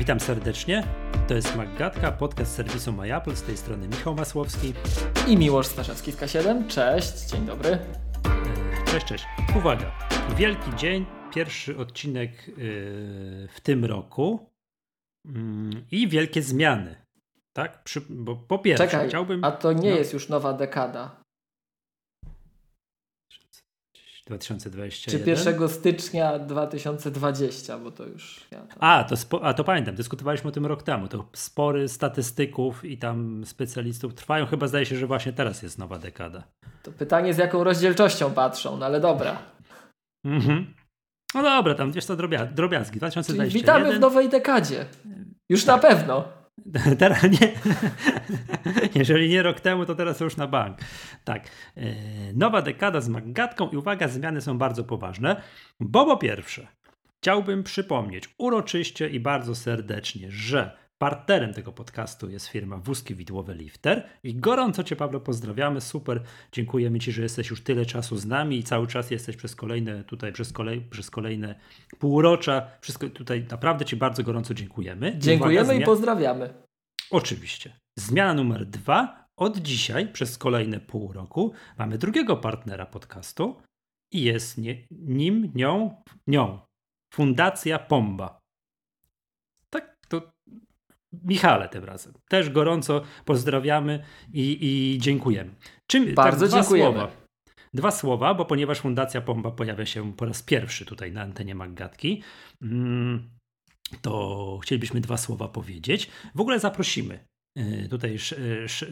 Witam serdecznie. To jest Maggatka, podcast serwisu MyApple. Z tej strony Michał Masłowski. I Miłosz Staszewski z K7. Cześć, dzień dobry. E, cześć, cześć. Uwaga. Wielki dzień, pierwszy odcinek e, w tym roku mm, i wielkie zmiany. Tak? Bo po pierwsze Czekaj, chciałbym... a to nie no. jest już nowa dekada. 2021. Czy 1 stycznia 2020, bo to już. Ja tam... a, to spo... a, to pamiętam, dyskutowaliśmy o tym rok temu. To spory statystyków i tam specjalistów trwają. Chyba zdaje się, że właśnie teraz jest nowa dekada. To pytanie, z jaką rozdzielczością patrzą, no ale dobra. Mhm. No dobra, tam wiesz drobia... drobiazgi. 2021. Czyli witamy w nowej dekadzie. Już tak. na pewno. Teraz nie. Jeżeli nie rok temu, to teraz już na bank. Tak. E, nowa dekada z Maggatką i uwaga, zmiany są bardzo poważne, bo po pierwsze, chciałbym przypomnieć uroczyście i bardzo serdecznie, że Partnerem tego podcastu jest firma Wózki Widłowe Lifter i gorąco Cię Pawlo pozdrawiamy, super, dziękujemy Ci, że jesteś już tyle czasu z nami i cały czas jesteś przez kolejne, tutaj przez, kolej, przez kolejne półrocza, wszystko tutaj naprawdę Ci bardzo gorąco dziękujemy. Dziękujemy i, uwaga, i pozdrawiamy. Oczywiście. Zmiana numer dwa, od dzisiaj przez kolejne pół roku mamy drugiego partnera podcastu i jest nie, nim, nią, nią, Fundacja Pomba. Michale tym razem. Też gorąco pozdrawiamy i, i dziękujemy. Czym, tak, Bardzo tak, dziękujemy. Słowa. Dwa słowa, bo ponieważ Fundacja Pomba pojawia się po raz pierwszy tutaj na antenie Maggatki, mm, to chcielibyśmy dwa słowa powiedzieć. W ogóle zaprosimy y, tutaj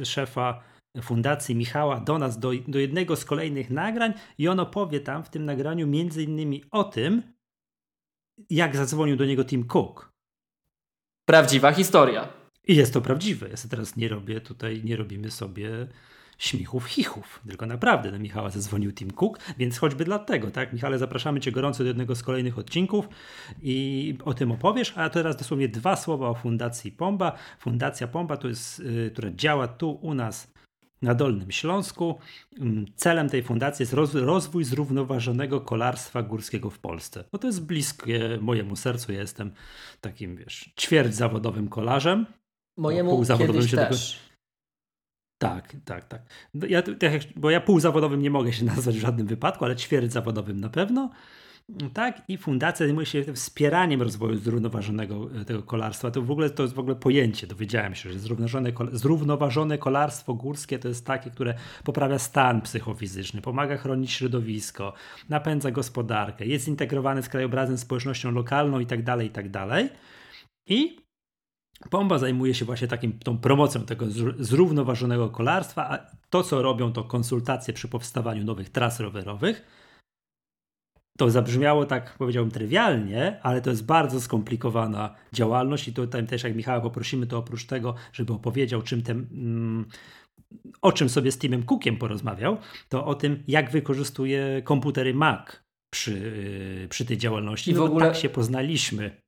szefa Fundacji Michała do nas, do, do jednego z kolejnych nagrań i on opowie tam w tym nagraniu między innymi o tym, jak zadzwonił do niego Tim Cook Prawdziwa historia. I jest to prawdziwe. Ja sobie teraz nie robię tutaj, nie robimy sobie śmichów, chichów, tylko naprawdę do Michała zadzwonił Tim Cook, więc choćby dlatego, tak? Michale, zapraszamy Cię gorąco do jednego z kolejnych odcinków i o tym opowiesz, a teraz dosłownie dwa słowa o Fundacji Pomba. Fundacja Pomba to jest, yy, która działa tu u nas na Dolnym Śląsku. Mm, celem tej fundacji jest rozwój zrównoważonego kolarstwa górskiego w Polsce. No to jest bliskie mojemu sercu. Ja jestem takim, wiesz, ćwierć zawodowym kolarzem. Mojemu półzawodowym się też. Tego... Tak, tak, tak. No ja, bo ja półzawodowym nie mogę się nazwać w żadnym wypadku, ale ćwierć zawodowym na pewno. Tak, i fundacja zajmuje się wspieraniem rozwoju zrównoważonego e, tego kolarstwa. To w ogóle to jest w ogóle pojęcie. Dowiedziałem się, że zrównoważone, zrównoważone kolarstwo górskie to jest takie, które poprawia stan psychofizyczny, pomaga chronić środowisko, napędza gospodarkę, jest zintegrowane z krajobrazem, społecznością lokalną itd. Tak itd. Tak I Pomba zajmuje się właśnie takim, tą promocją tego zrównoważonego kolarstwa, a to, co robią, to konsultacje przy powstawaniu nowych tras rowerowych to zabrzmiało tak, powiedziałbym, trywialnie, ale to jest bardzo skomplikowana działalność i tutaj też jak Michała poprosimy, to oprócz tego, żeby opowiedział, czym ten, mm, o czym sobie z Timem Cookiem porozmawiał, to o tym, jak wykorzystuje komputery Mac przy, przy tej działalności. I w no ogóle tak się poznaliśmy.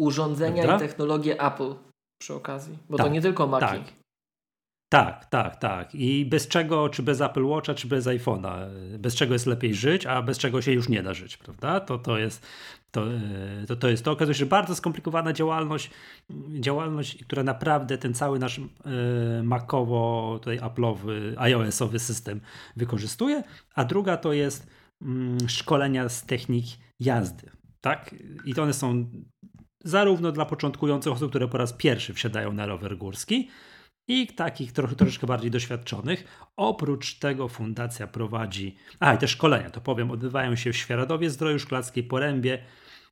Urządzenia Prawda? i technologie Apple przy okazji, bo tak, to nie tylko Maci. Tak. Tak, tak, tak. I bez czego, czy bez Apple Watcha, czy bez iPhone'a, bez czego jest lepiej żyć, a bez czego się już nie da żyć, prawda? To, to, jest, to, to, to jest to. Okazuje się, że bardzo skomplikowana działalność, działalność, która naprawdę ten cały nasz e, Macowo, tutaj Apple'owy, iOS-owy system wykorzystuje, a druga to jest mm, szkolenia z technik jazdy, tak? I to one są zarówno dla początkujących osób, które po raz pierwszy wsiadają na rower górski, i takich trochę, troszeczkę bardziej doświadczonych. Oprócz tego fundacja prowadzi, a i te szkolenia, to powiem, odbywają się w Świeradowie Zdroju Szklarskiej Porębie,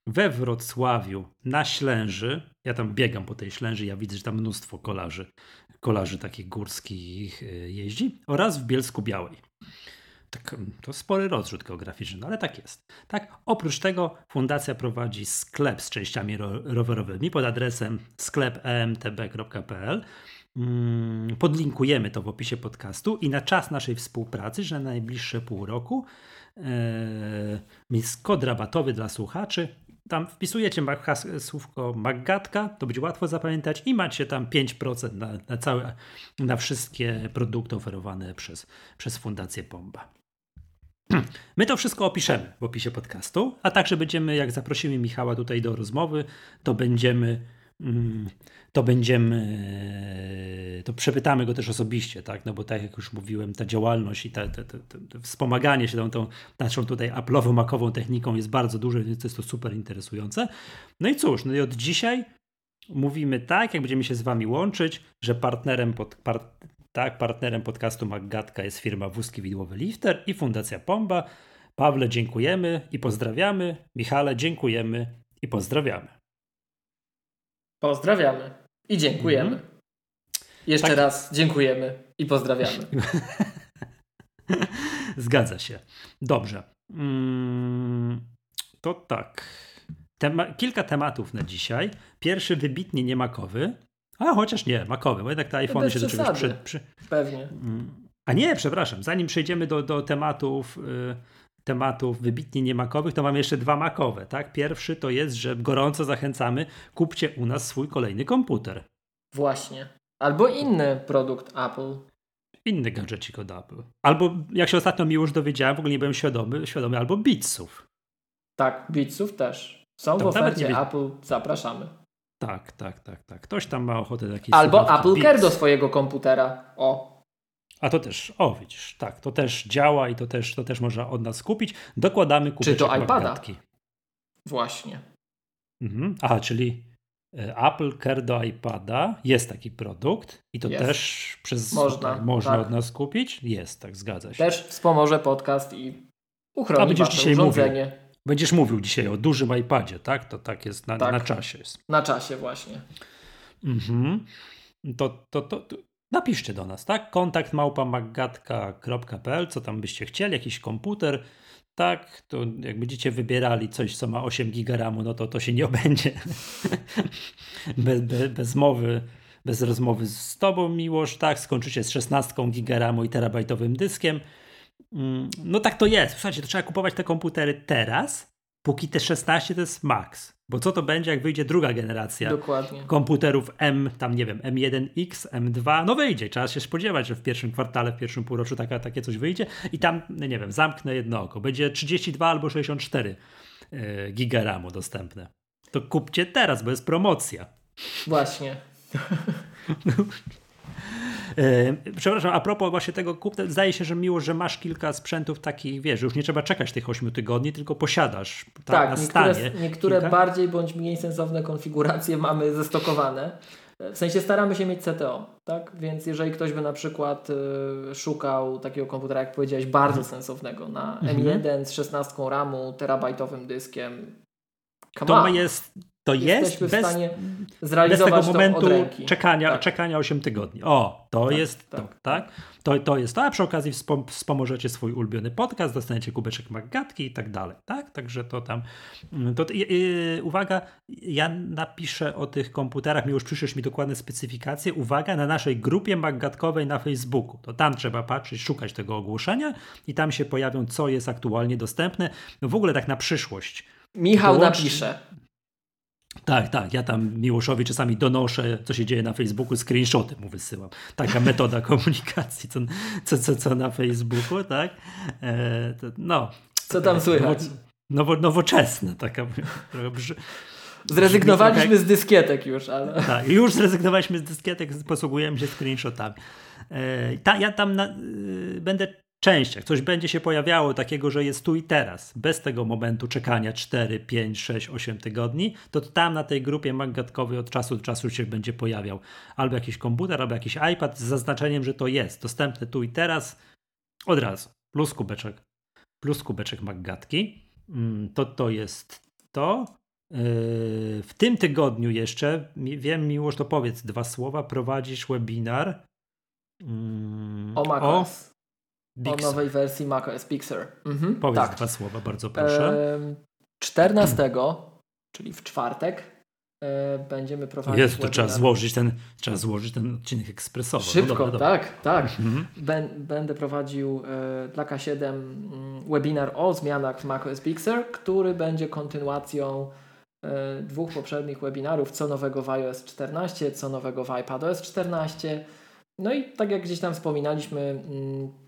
we Wrocławiu, na Ślęży. Ja tam biegam po tej Ślęży, ja widzę, że tam mnóstwo kolarzy, kolarzy takich górskich e, jeździ oraz w Bielsku Białej. Tak, to spory rozrzut geograficzny, no ale tak jest. Tak, oprócz tego fundacja prowadzi sklep z częściami rowerowymi pod adresem sklepemtb.pl Mm, podlinkujemy to w opisie podcastu i na czas naszej współpracy, że na najbliższe pół roku e, jest kod rabatowy dla słuchaczy. Tam wpisujecie słówko Maggatka, to będzie łatwo zapamiętać i macie tam 5% na, na, całe, na wszystkie produkty oferowane przez, przez Fundację Pomba. My to wszystko opiszemy w opisie podcastu, a także będziemy, jak zaprosimy Michała tutaj do rozmowy, to będziemy mm, to będziemy, to przepytamy go też osobiście, tak? No bo tak jak już mówiłem, ta działalność i ta, ta, ta, ta wspomaganie się tą, tą naszą tutaj Apple'ową, makową techniką jest bardzo duże, więc jest to super interesujące. No i cóż, no i od dzisiaj mówimy tak, jak będziemy się z wami łączyć, że partnerem, pod, part, tak, partnerem podcastu Maggatka jest firma Wózki Widłowy Lifter i Fundacja Pomba. Pawle, dziękujemy i pozdrawiamy. Michale, dziękujemy i pozdrawiamy. Pozdrawiamy i dziękujemy. Mhm. Jeszcze tak. raz dziękujemy i pozdrawiamy. Zgadza się. Dobrze. Mm, to tak. Tema kilka tematów na dzisiaj. Pierwszy wybitnie nie makowy. A chociaż nie, makowy, bo jednak te iPhone się do czegoś przy, przy... Pewnie. Mm. A nie, przepraszam, zanim przejdziemy do, do tematów, y, tematów wybitnie niemakowych, to mamy jeszcze dwa makowe. Tak? Pierwszy to jest, że gorąco zachęcamy, kupcie u nas swój kolejny komputer. Właśnie. Albo inny produkt Apple. Inny gadżecik od Apple. Albo, jak się ostatnio mi już dowiedziałem, w ogóle nie byłem świadomy, świadomy albo Beatsów. Tak, Beatsów też. Są to w ofercie Apple, zapraszamy. Tak, tak, tak, tak. Ktoś tam ma ochotę jakieś Albo Apple Care do swojego komputera. O. A to też, o widzisz, tak, to też działa i to też, to też można od nas kupić. Dokładamy kubeczek Czy do iPada? Właśnie. Mhm. Aha, czyli e, Apple Care do iPada jest taki produkt i to jest. też przez można, można tak. od nas kupić? Jest, tak, zgadza się. Też wspomoże podcast i uchroni A będziesz dzisiaj urządzenie. Mówił, będziesz mówił dzisiaj o dużym iPadzie, tak? To tak jest na, tak. na czasie. Jest. Na czasie właśnie. Mhm. To, to, to, to, napiszcie do nas, tak? Kontakt małpamagatka.pl, co tam byście chcieli, jakiś komputer, tak? To jak będziecie wybierali coś, co ma 8 giga no to to się nie obędzie. bez, bez, mowy bez rozmowy z tobą, Miłosz, tak? Skończycie z 16 giga i terabajtowym dyskiem. Mm, no tak to jest. Słuchajcie, to trzeba kupować te komputery teraz, póki te 16 to jest max. Bo co to będzie, jak wyjdzie druga generacja Dokładnie. komputerów M, tam nie wiem, M1X, M2, no wyjdzie. Trzeba się spodziewać, że w pierwszym kwartale, w pierwszym półroczu taka, takie coś wyjdzie i tam, no nie wiem, zamknę jedno oko. Będzie 32 albo 64 yy, giga RAMu dostępne. To kupcie teraz, bo jest promocja. Właśnie. E, przepraszam, a propos właśnie tego kupna, zdaje się, że miło, że masz kilka sprzętów takich, wiesz, już nie trzeba czekać tych 8 tygodni, tylko posiadasz tak, tak na niektóre, stanie. Niektóre kilka? bardziej bądź mniej sensowne konfiguracje mamy zestokowane. W sensie staramy się mieć CTO, tak? Więc jeżeli ktoś by na przykład y, szukał takiego komputera, jak powiedziałeś, bardzo mhm. sensownego na M1 z 16 RAMu, terabajtowym dyskiem, to jest to jest bez, bez tego momentu czekania, tak. czekania 8 tygodni. O, to tak, jest tak, to, tak? To, to jest to, a przy okazji wspomożecie swój ulubiony podcast, dostaniecie kubeczek magatki i tak dalej, tak? Także to tam, mm, to, yy, uwaga, ja napiszę o tych komputerach, mi już przyszłeś mi dokładne specyfikacje, uwaga, na naszej grupie magatkowej na Facebooku, to tam trzeba patrzeć, szukać tego ogłoszenia i tam się pojawią, co jest aktualnie dostępne, no w ogóle tak na przyszłość. Michał napisze. Tak, tak. Ja tam Miłoszowi czasami donoszę, co się dzieje na Facebooku, screenshoty mu wysyłam. Taka metoda komunikacji, co, co, co, co na Facebooku, tak? E, to, no. Co tam słychać? Nowo, nowoczesna taka. Zrezygnowaliśmy z dyskietek już, ale. Tak, już zrezygnowaliśmy z dyskietek, posługujemy się screenshotami. E, ta, ja tam na, y, będę częściach coś będzie się pojawiało takiego, że jest tu i teraz, bez tego momentu czekania 4, 5, 6, 8 tygodni, to tam na tej grupie magatkowej od czasu do czasu się będzie pojawiał albo jakiś komputer, albo jakiś iPad z zaznaczeniem, że to jest dostępne tu i teraz od razu. Plus kubeczek, plus kubeczek magatki. Mm, to to jest to. Yy, w tym tygodniu jeszcze, wiem Miłosz, to powiedz dwa słowa, prowadzisz webinar mm, o macOS. O nowej wersji macOS Sur. Mhm, Powiedz tak. dwa słowa, bardzo proszę. 14, czyli w czwartek, e, będziemy prowadzić. Jest, to trzeba złożyć, ten, trzeba złożyć ten odcinek ekspresowo. No Szybko, no dobra, dobra. tak, tak. Mhm. Będę prowadził e, dla K7 mm, webinar o zmianach w macOS Sur, który będzie kontynuacją e, dwóch poprzednich webinarów, co nowego w iOS 14, co nowego w iPadOS 14. No i tak jak gdzieś tam wspominaliśmy, mm,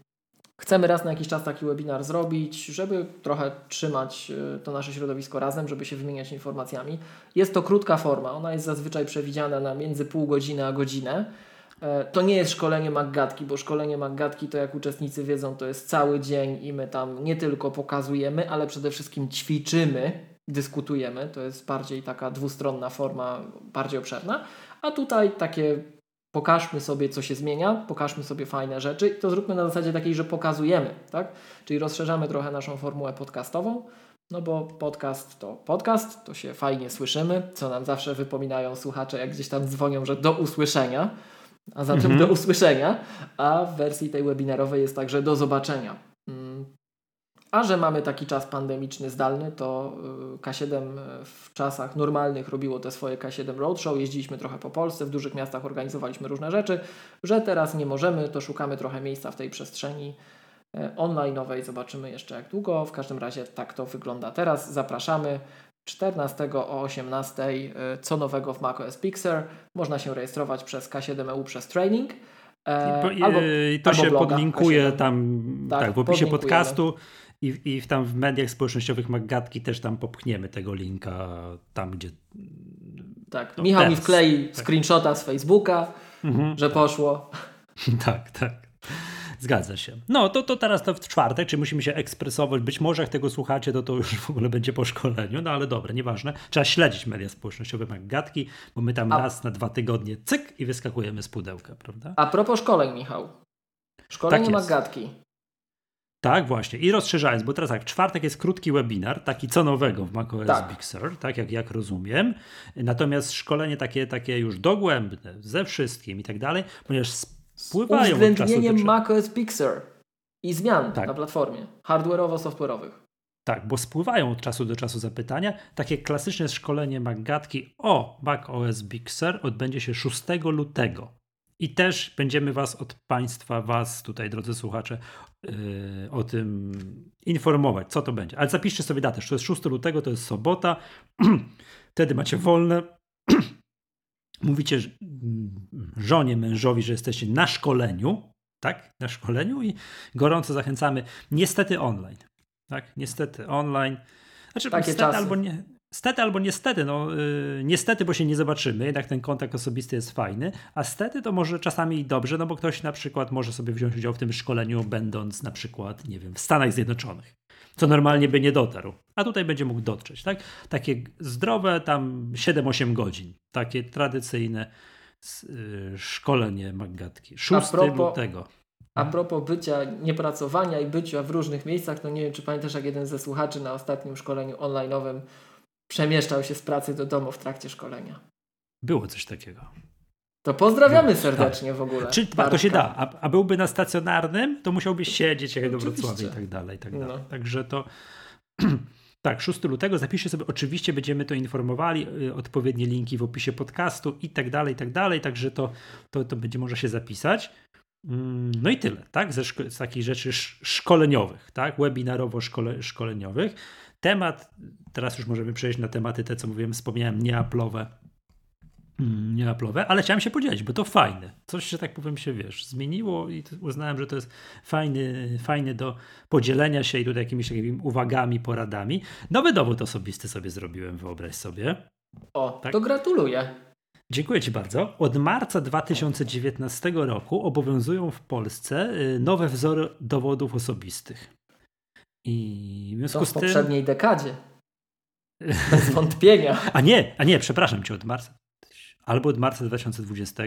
Chcemy raz na jakiś czas taki webinar zrobić, żeby trochę trzymać e, to nasze środowisko razem, żeby się wymieniać informacjami. Jest to krótka forma, ona jest zazwyczaj przewidziana na między pół godziny a godzinę. E, to nie jest szkolenie Maggatki, bo szkolenie Maggatki to jak uczestnicy wiedzą, to jest cały dzień i my tam nie tylko pokazujemy, ale przede wszystkim ćwiczymy, dyskutujemy. To jest bardziej taka dwustronna forma, bardziej obszerna. A tutaj takie pokażmy sobie, co się zmienia, pokażmy sobie fajne rzeczy i to zróbmy na zasadzie takiej, że pokazujemy, tak? Czyli rozszerzamy trochę naszą formułę podcastową, no bo podcast to podcast, to się fajnie słyszymy, co nam zawsze wypominają słuchacze, jak gdzieś tam dzwonią, że do usłyszenia, a zatem mhm. do usłyszenia, a w wersji tej webinarowej jest także do zobaczenia. A że mamy taki czas pandemiczny zdalny, to y, K7 w czasach normalnych robiło te swoje K7 Roadshow, jeździliśmy trochę po Polsce, w dużych miastach organizowaliśmy różne rzeczy, że teraz nie możemy, to szukamy trochę miejsca w tej przestrzeni e, online'owej, zobaczymy jeszcze jak długo. W każdym razie tak to wygląda teraz. Zapraszamy 14 o 18 e, co nowego w macOS Pixel. Można się rejestrować przez K7EU przez training. E, albo, to albo się bloga, podlinkuje K7. tam tak, tak w opisie podcastu i, i tam w mediach społecznościowych Maggatki też tam popchniemy tego linka tam, gdzie. Tak, no, Michał teraz. mi wklei tak. screenshota z Facebooka, mhm, że tak. poszło. Tak, tak. Zgadza się. No to, to teraz to w czwartek, czy musimy się ekspresować. Być może jak tego słuchacie, to to już w ogóle będzie po szkoleniu, no ale dobra, nieważne. Trzeba śledzić media społecznościowe Maggatki, bo my tam A... raz na dwa tygodnie cyk i wyskakujemy z pudełka, prawda? A propos szkoleń, Michał. Szkolenie tak Maggatki. Tak, właśnie. I rozszerzając, bo teraz tak, w czwartek jest krótki webinar, taki co nowego w macOS tak. Big Sur, tak jak, jak rozumiem. Natomiast szkolenie takie, takie już dogłębne, ze wszystkim i tak dalej, ponieważ spływają Z uwzględnieniem macOS Big Sur i zmian tak. na platformie hardware'owo-software'owych. Tak, bo spływają od czasu do czasu zapytania. Takie klasyczne szkolenie Maggatki o macOS Big Sur odbędzie się 6 lutego. I też będziemy Was od Państwa, Was tutaj, drodzy słuchacze, yy, o tym informować, co to będzie. Ale zapiszcie sobie datę, to jest 6 lutego, to jest sobota. Wtedy macie wolne. Mówicie żonie, mężowi, że jesteście na szkoleniu, tak? Na szkoleniu i gorąco zachęcamy. Niestety online. Tak? Niestety online. Znaczy, Takie niestety czasy. albo nie Stety albo niestety, no yy, niestety, bo się nie zobaczymy, jednak ten kontakt osobisty jest fajny, a stety to może czasami dobrze, no bo ktoś na przykład może sobie wziąć udział w tym szkoleniu, będąc na przykład, nie wiem, w Stanach Zjednoczonych, co normalnie by nie dotarł, a tutaj będzie mógł dotrzeć, tak? Takie zdrowe tam 7-8 godzin, takie tradycyjne yy, szkolenie Maggatki. 6 lutego. A propos bycia, niepracowania i bycia w różnych miejscach, to nie wiem, czy pamiętasz, jak jeden ze słuchaczy na ostatnim szkoleniu online'owym przemieszczał się z pracy do domu w trakcie szkolenia. Było coś takiego. To pozdrawiamy serdecznie w ogóle. Czy, to się da. A, a, byłby na stacjonarnym, to musiałbyś siedzieć jak do Wrocławia i tak dalej. I tak dalej. No. Także to. Tak, 6 lutego zapiszcie sobie, oczywiście będziemy to informowali, y, odpowiednie linki w opisie podcastu i tak dalej, i tak dalej, także to, to, to będzie można się zapisać. Mm, no i tyle, tak, ze z takich rzeczy szkoleniowych, tak, webinarowo-szkoleniowych. Temat, teraz już możemy przejść na tematy te, co mówiłem, wspomniałem, nieaplowe, mm, nieaplowe, ale chciałem się podzielić, bo to fajne. Coś, że tak powiem, się wiesz, zmieniło i uznałem, że to jest fajny, fajny do podzielenia się i tutaj jakimiś takimi uwagami, poradami. Nowy dowód osobisty sobie zrobiłem, wyobraź sobie. O, tak? to gratuluję. Dziękuję Ci bardzo. Od marca 2019 roku obowiązują w Polsce y, nowe wzory dowodów osobistych. I w związku to w z tym... poprzedniej dekadzie. Bez wątpienia. A nie, a nie, przepraszam cię, od marca. Albo od marca 2020?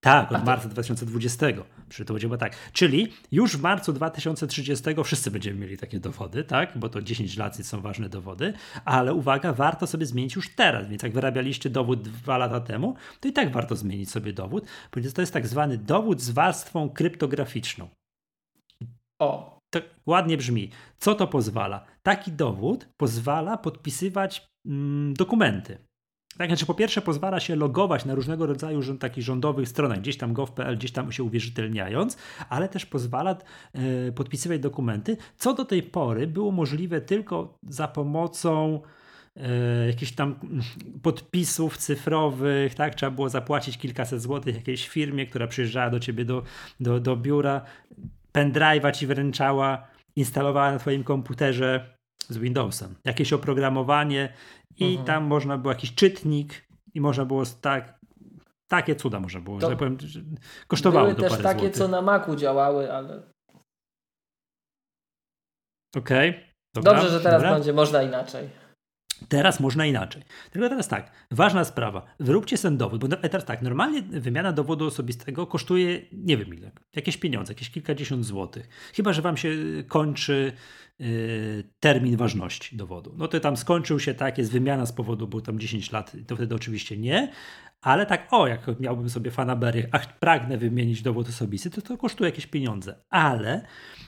Tak, od marca 2020. Przy to będzie tak. Czyli już w marcu 2030 wszyscy będziemy mieli takie dowody, tak? Bo to 10 lat są ważne dowody, ale uwaga, warto sobie zmienić już teraz. Więc jak wyrabialiście dowód dwa lata temu, to i tak warto zmienić sobie dowód, ponieważ to jest tak zwany dowód z warstwą kryptograficzną. O, to ładnie brzmi. Co to pozwala? Taki dowód pozwala podpisywać mm, dokumenty. Tak, znaczy po pierwsze pozwala się logować na różnego rodzaju takich rządowych stronach, gdzieś tam gov.pl, gdzieś tam się uwierzytelniając, ale też pozwala e, podpisywać dokumenty, co do tej pory było możliwe tylko za pomocą e, jakichś tam podpisów cyfrowych, tak? Trzeba było zapłacić kilkaset złotych jakiejś firmie, która przyjeżdżała do ciebie do, do, do biura pendrive'a ci wręczała, instalowała na twoim komputerze z Windowsem. Jakieś oprogramowanie i mhm. tam można było jakiś czytnik i można było tak takie cuda można było, to że tak powiem, kosztowało były to też takie, złotych. co na Macu działały, ale... Okej. Okay. Dobrze, że teraz dobra. będzie można inaczej. Teraz można inaczej. Tylko teraz tak, ważna sprawa. Wyróbcie ten dowód, bo teraz tak, normalnie wymiana dowodu osobistego kosztuje nie wiem ile, jakieś pieniądze, jakieś kilkadziesiąt złotych. Chyba, że wam się kończy yy, termin ważności dowodu. No to tam skończył się tak, jest wymiana z powodu, był tam 10 lat, to wtedy oczywiście nie, ale tak, o, jak miałbym sobie fanabery, ach, pragnę wymienić dowód osobisty, to to kosztuje jakieś pieniądze. Ale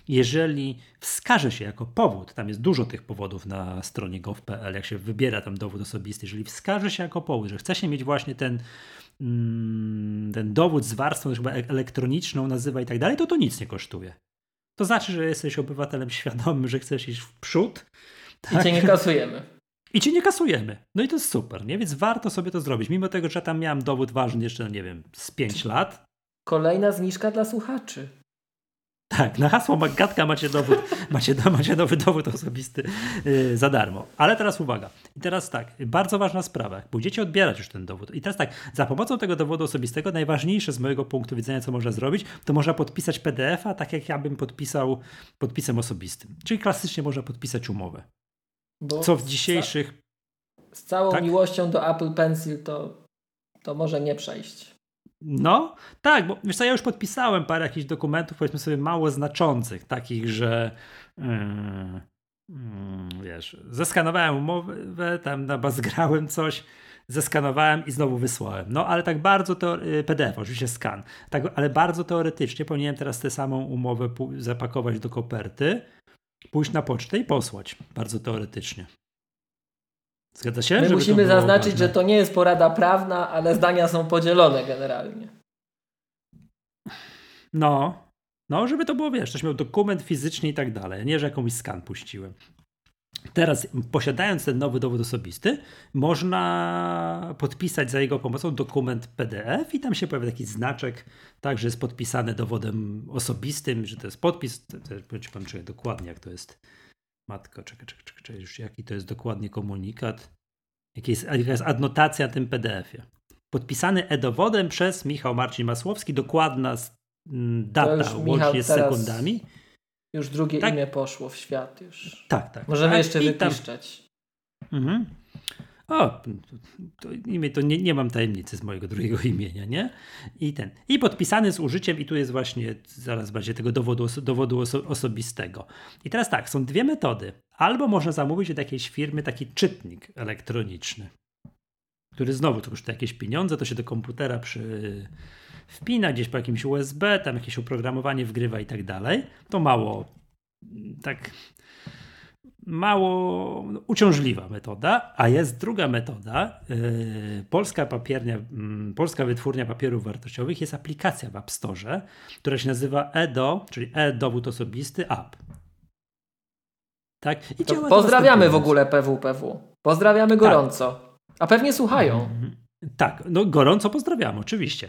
jeżeli wskaże się jako powód, tam jest dużo tych powodów na stronie gov.pl, jak się wybiera tam dowód osobisty, jeżeli wskaże się jako powód, że chce się mieć właśnie ten, mm, ten dowód z warstwą chyba elektroniczną, nazywa i tak dalej, to to nic nie kosztuje. To znaczy, że jesteś obywatelem świadomym, że chcesz iść w przód. Tak? I cię nie kasujemy. I ci nie kasujemy. No i to jest super, nie? Więc warto sobie to zrobić. Mimo tego, że tam miałem dowód ważny jeszcze, no nie wiem, z 5 lat. Kolejna zniżka dla słuchaczy. Tak, na hasło Magatka macie dowód, macie, macie nowy dowód osobisty yy, za darmo. Ale teraz uwaga. I teraz tak, bardzo ważna sprawa. Będziecie odbierać już ten dowód. I teraz tak, za pomocą tego dowodu osobistego najważniejsze z mojego punktu widzenia, co można zrobić, to można podpisać PDF-a, tak jak ja bym podpisał podpisem osobistym. Czyli klasycznie można podpisać umowę. Bo Co w dzisiejszych. Z, całą tak? miłością do Apple Pencil to, to może nie przejść. No, tak, bo wiesz co, ja już podpisałem parę jakichś dokumentów, powiedzmy sobie, mało znaczących, takich, że yy, yy, wiesz, zeskanowałem umowę, tam zgrałem coś, zeskanowałem i znowu wysłałem. No, ale tak bardzo to y, PDF, oczywiście skan, tak, ale bardzo teoretycznie powinienem teraz tę samą umowę zapakować do koperty, pójść na pocztę i posłać, bardzo teoretycznie. Zgadza się? My musimy zaznaczyć, ważne. że to nie jest porada prawna, ale zdania są podzielone generalnie. No, no, żeby to było, wiesz, ktoś miał dokument fizyczny i tak dalej, nie, że jakąś skan puściłem. Teraz, posiadając ten nowy dowód osobisty, można podpisać za jego pomocą dokument PDF i tam się pojawia taki znaczek, tak, że jest podpisany dowodem osobistym, że to jest podpis. Powiem, czekaj, dokładnie jak to jest. Matko, czekaj, czekaj, czekaj, już jaki to jest dokładnie komunikat. Jaka jest, jaka jest adnotacja na tym PDF-ie. Podpisany e-dowodem przez Michał Marcin Masłowski, dokładna data łącznie z sekundami. Już drugie tak? imię poszło w świat już. Tak, tak. Możemy tak, jeszcze wypiszczeć. Mhm. O, to imię to nie, nie mam tajemnicy z mojego drugiego imienia, nie? I ten. I podpisany z użyciem, i tu jest właśnie, zaraz będzie tego dowodu, dowodu oso, osobistego. I teraz tak, są dwie metody. Albo można zamówić od jakiejś firmy taki czytnik elektroniczny, który znowu to kosztuje jakieś pieniądze, to się do komputera przy, wpina gdzieś po jakimś USB, tam jakieś oprogramowanie wgrywa i tak dalej. To mało tak mało uciążliwa metoda, a jest druga metoda. Yy, polska papiernia, yy, polska wytwórnia papierów wartościowych jest aplikacja w App Store, która się nazywa EDO, czyli e-dowód osobisty app. Tak? I pozdrawiamy w ogóle PWPW. Pozdrawiamy tak. gorąco. Tak. A pewnie słuchają. Mhm. Tak, no gorąco pozdrawiam, oczywiście.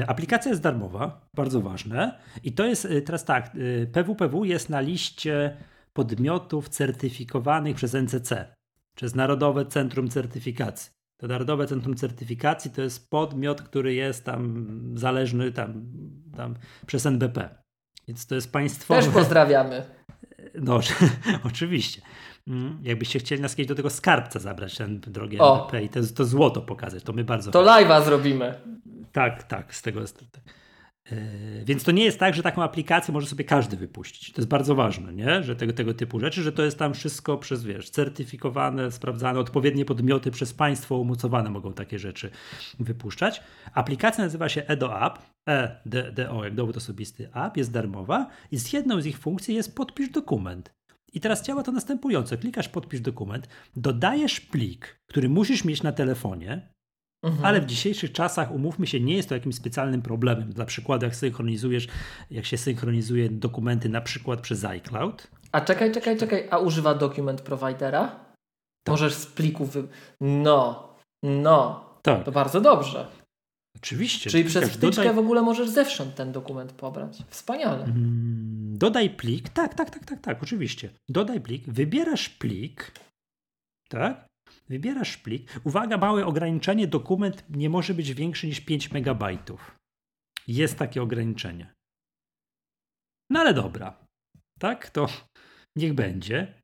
E, aplikacja jest darmowa, bardzo ważne. I to jest e, teraz tak, PWPW jest na liście podmiotów certyfikowanych przez NCC, przez Narodowe Centrum Certyfikacji. To Narodowe Centrum Certyfikacji to jest podmiot, który jest tam zależny tam, tam przez NBP. Więc to jest państwowe. Też pozdrawiamy. No, oczywiście. Mm, jakbyście chcieli nas kiedyś do tego skarbca zabrać, ten drogi NBP i to, to złoto pokazać, to my bardzo. To live'a zrobimy. Tak, tak, z tego jest. Tak. E, więc to nie jest tak, że taką aplikację może sobie każdy wypuścić. To jest bardzo ważne, nie? że tego, tego typu rzeczy, że to jest tam wszystko przez, wiesz, certyfikowane, sprawdzane, odpowiednie podmioty przez państwo umocowane mogą takie rzeczy wypuszczać. Aplikacja nazywa się Edo App, EDO, jak dowód osobisty app, jest darmowa i z jedną z ich funkcji jest podpisz dokument. I teraz działa to następująco. Klikasz podpisz dokument, dodajesz plik, który musisz mieć na telefonie, Mhm. Ale w dzisiejszych czasach, umówmy się, nie jest to jakimś specjalnym problemem. Dla przykładu, jak synchronizujesz, jak się synchronizuje dokumenty na przykład przez iCloud. A czekaj, czekaj, czekaj, a używa dokument providera? Tak. Możesz z plików. Wy... No, no. Tak. To bardzo dobrze. Oczywiście. Czyli przez wtyczkę dodaj... w ogóle możesz zewsząd ten dokument pobrać. Wspaniale. Mm, dodaj plik, tak, tak, tak, tak, tak, oczywiście. Dodaj plik, wybierasz plik, tak? Wybierasz plik. Uwaga, małe ograniczenie, dokument nie może być większy niż 5 MB. Jest takie ograniczenie. No ale dobra. Tak, to niech będzie.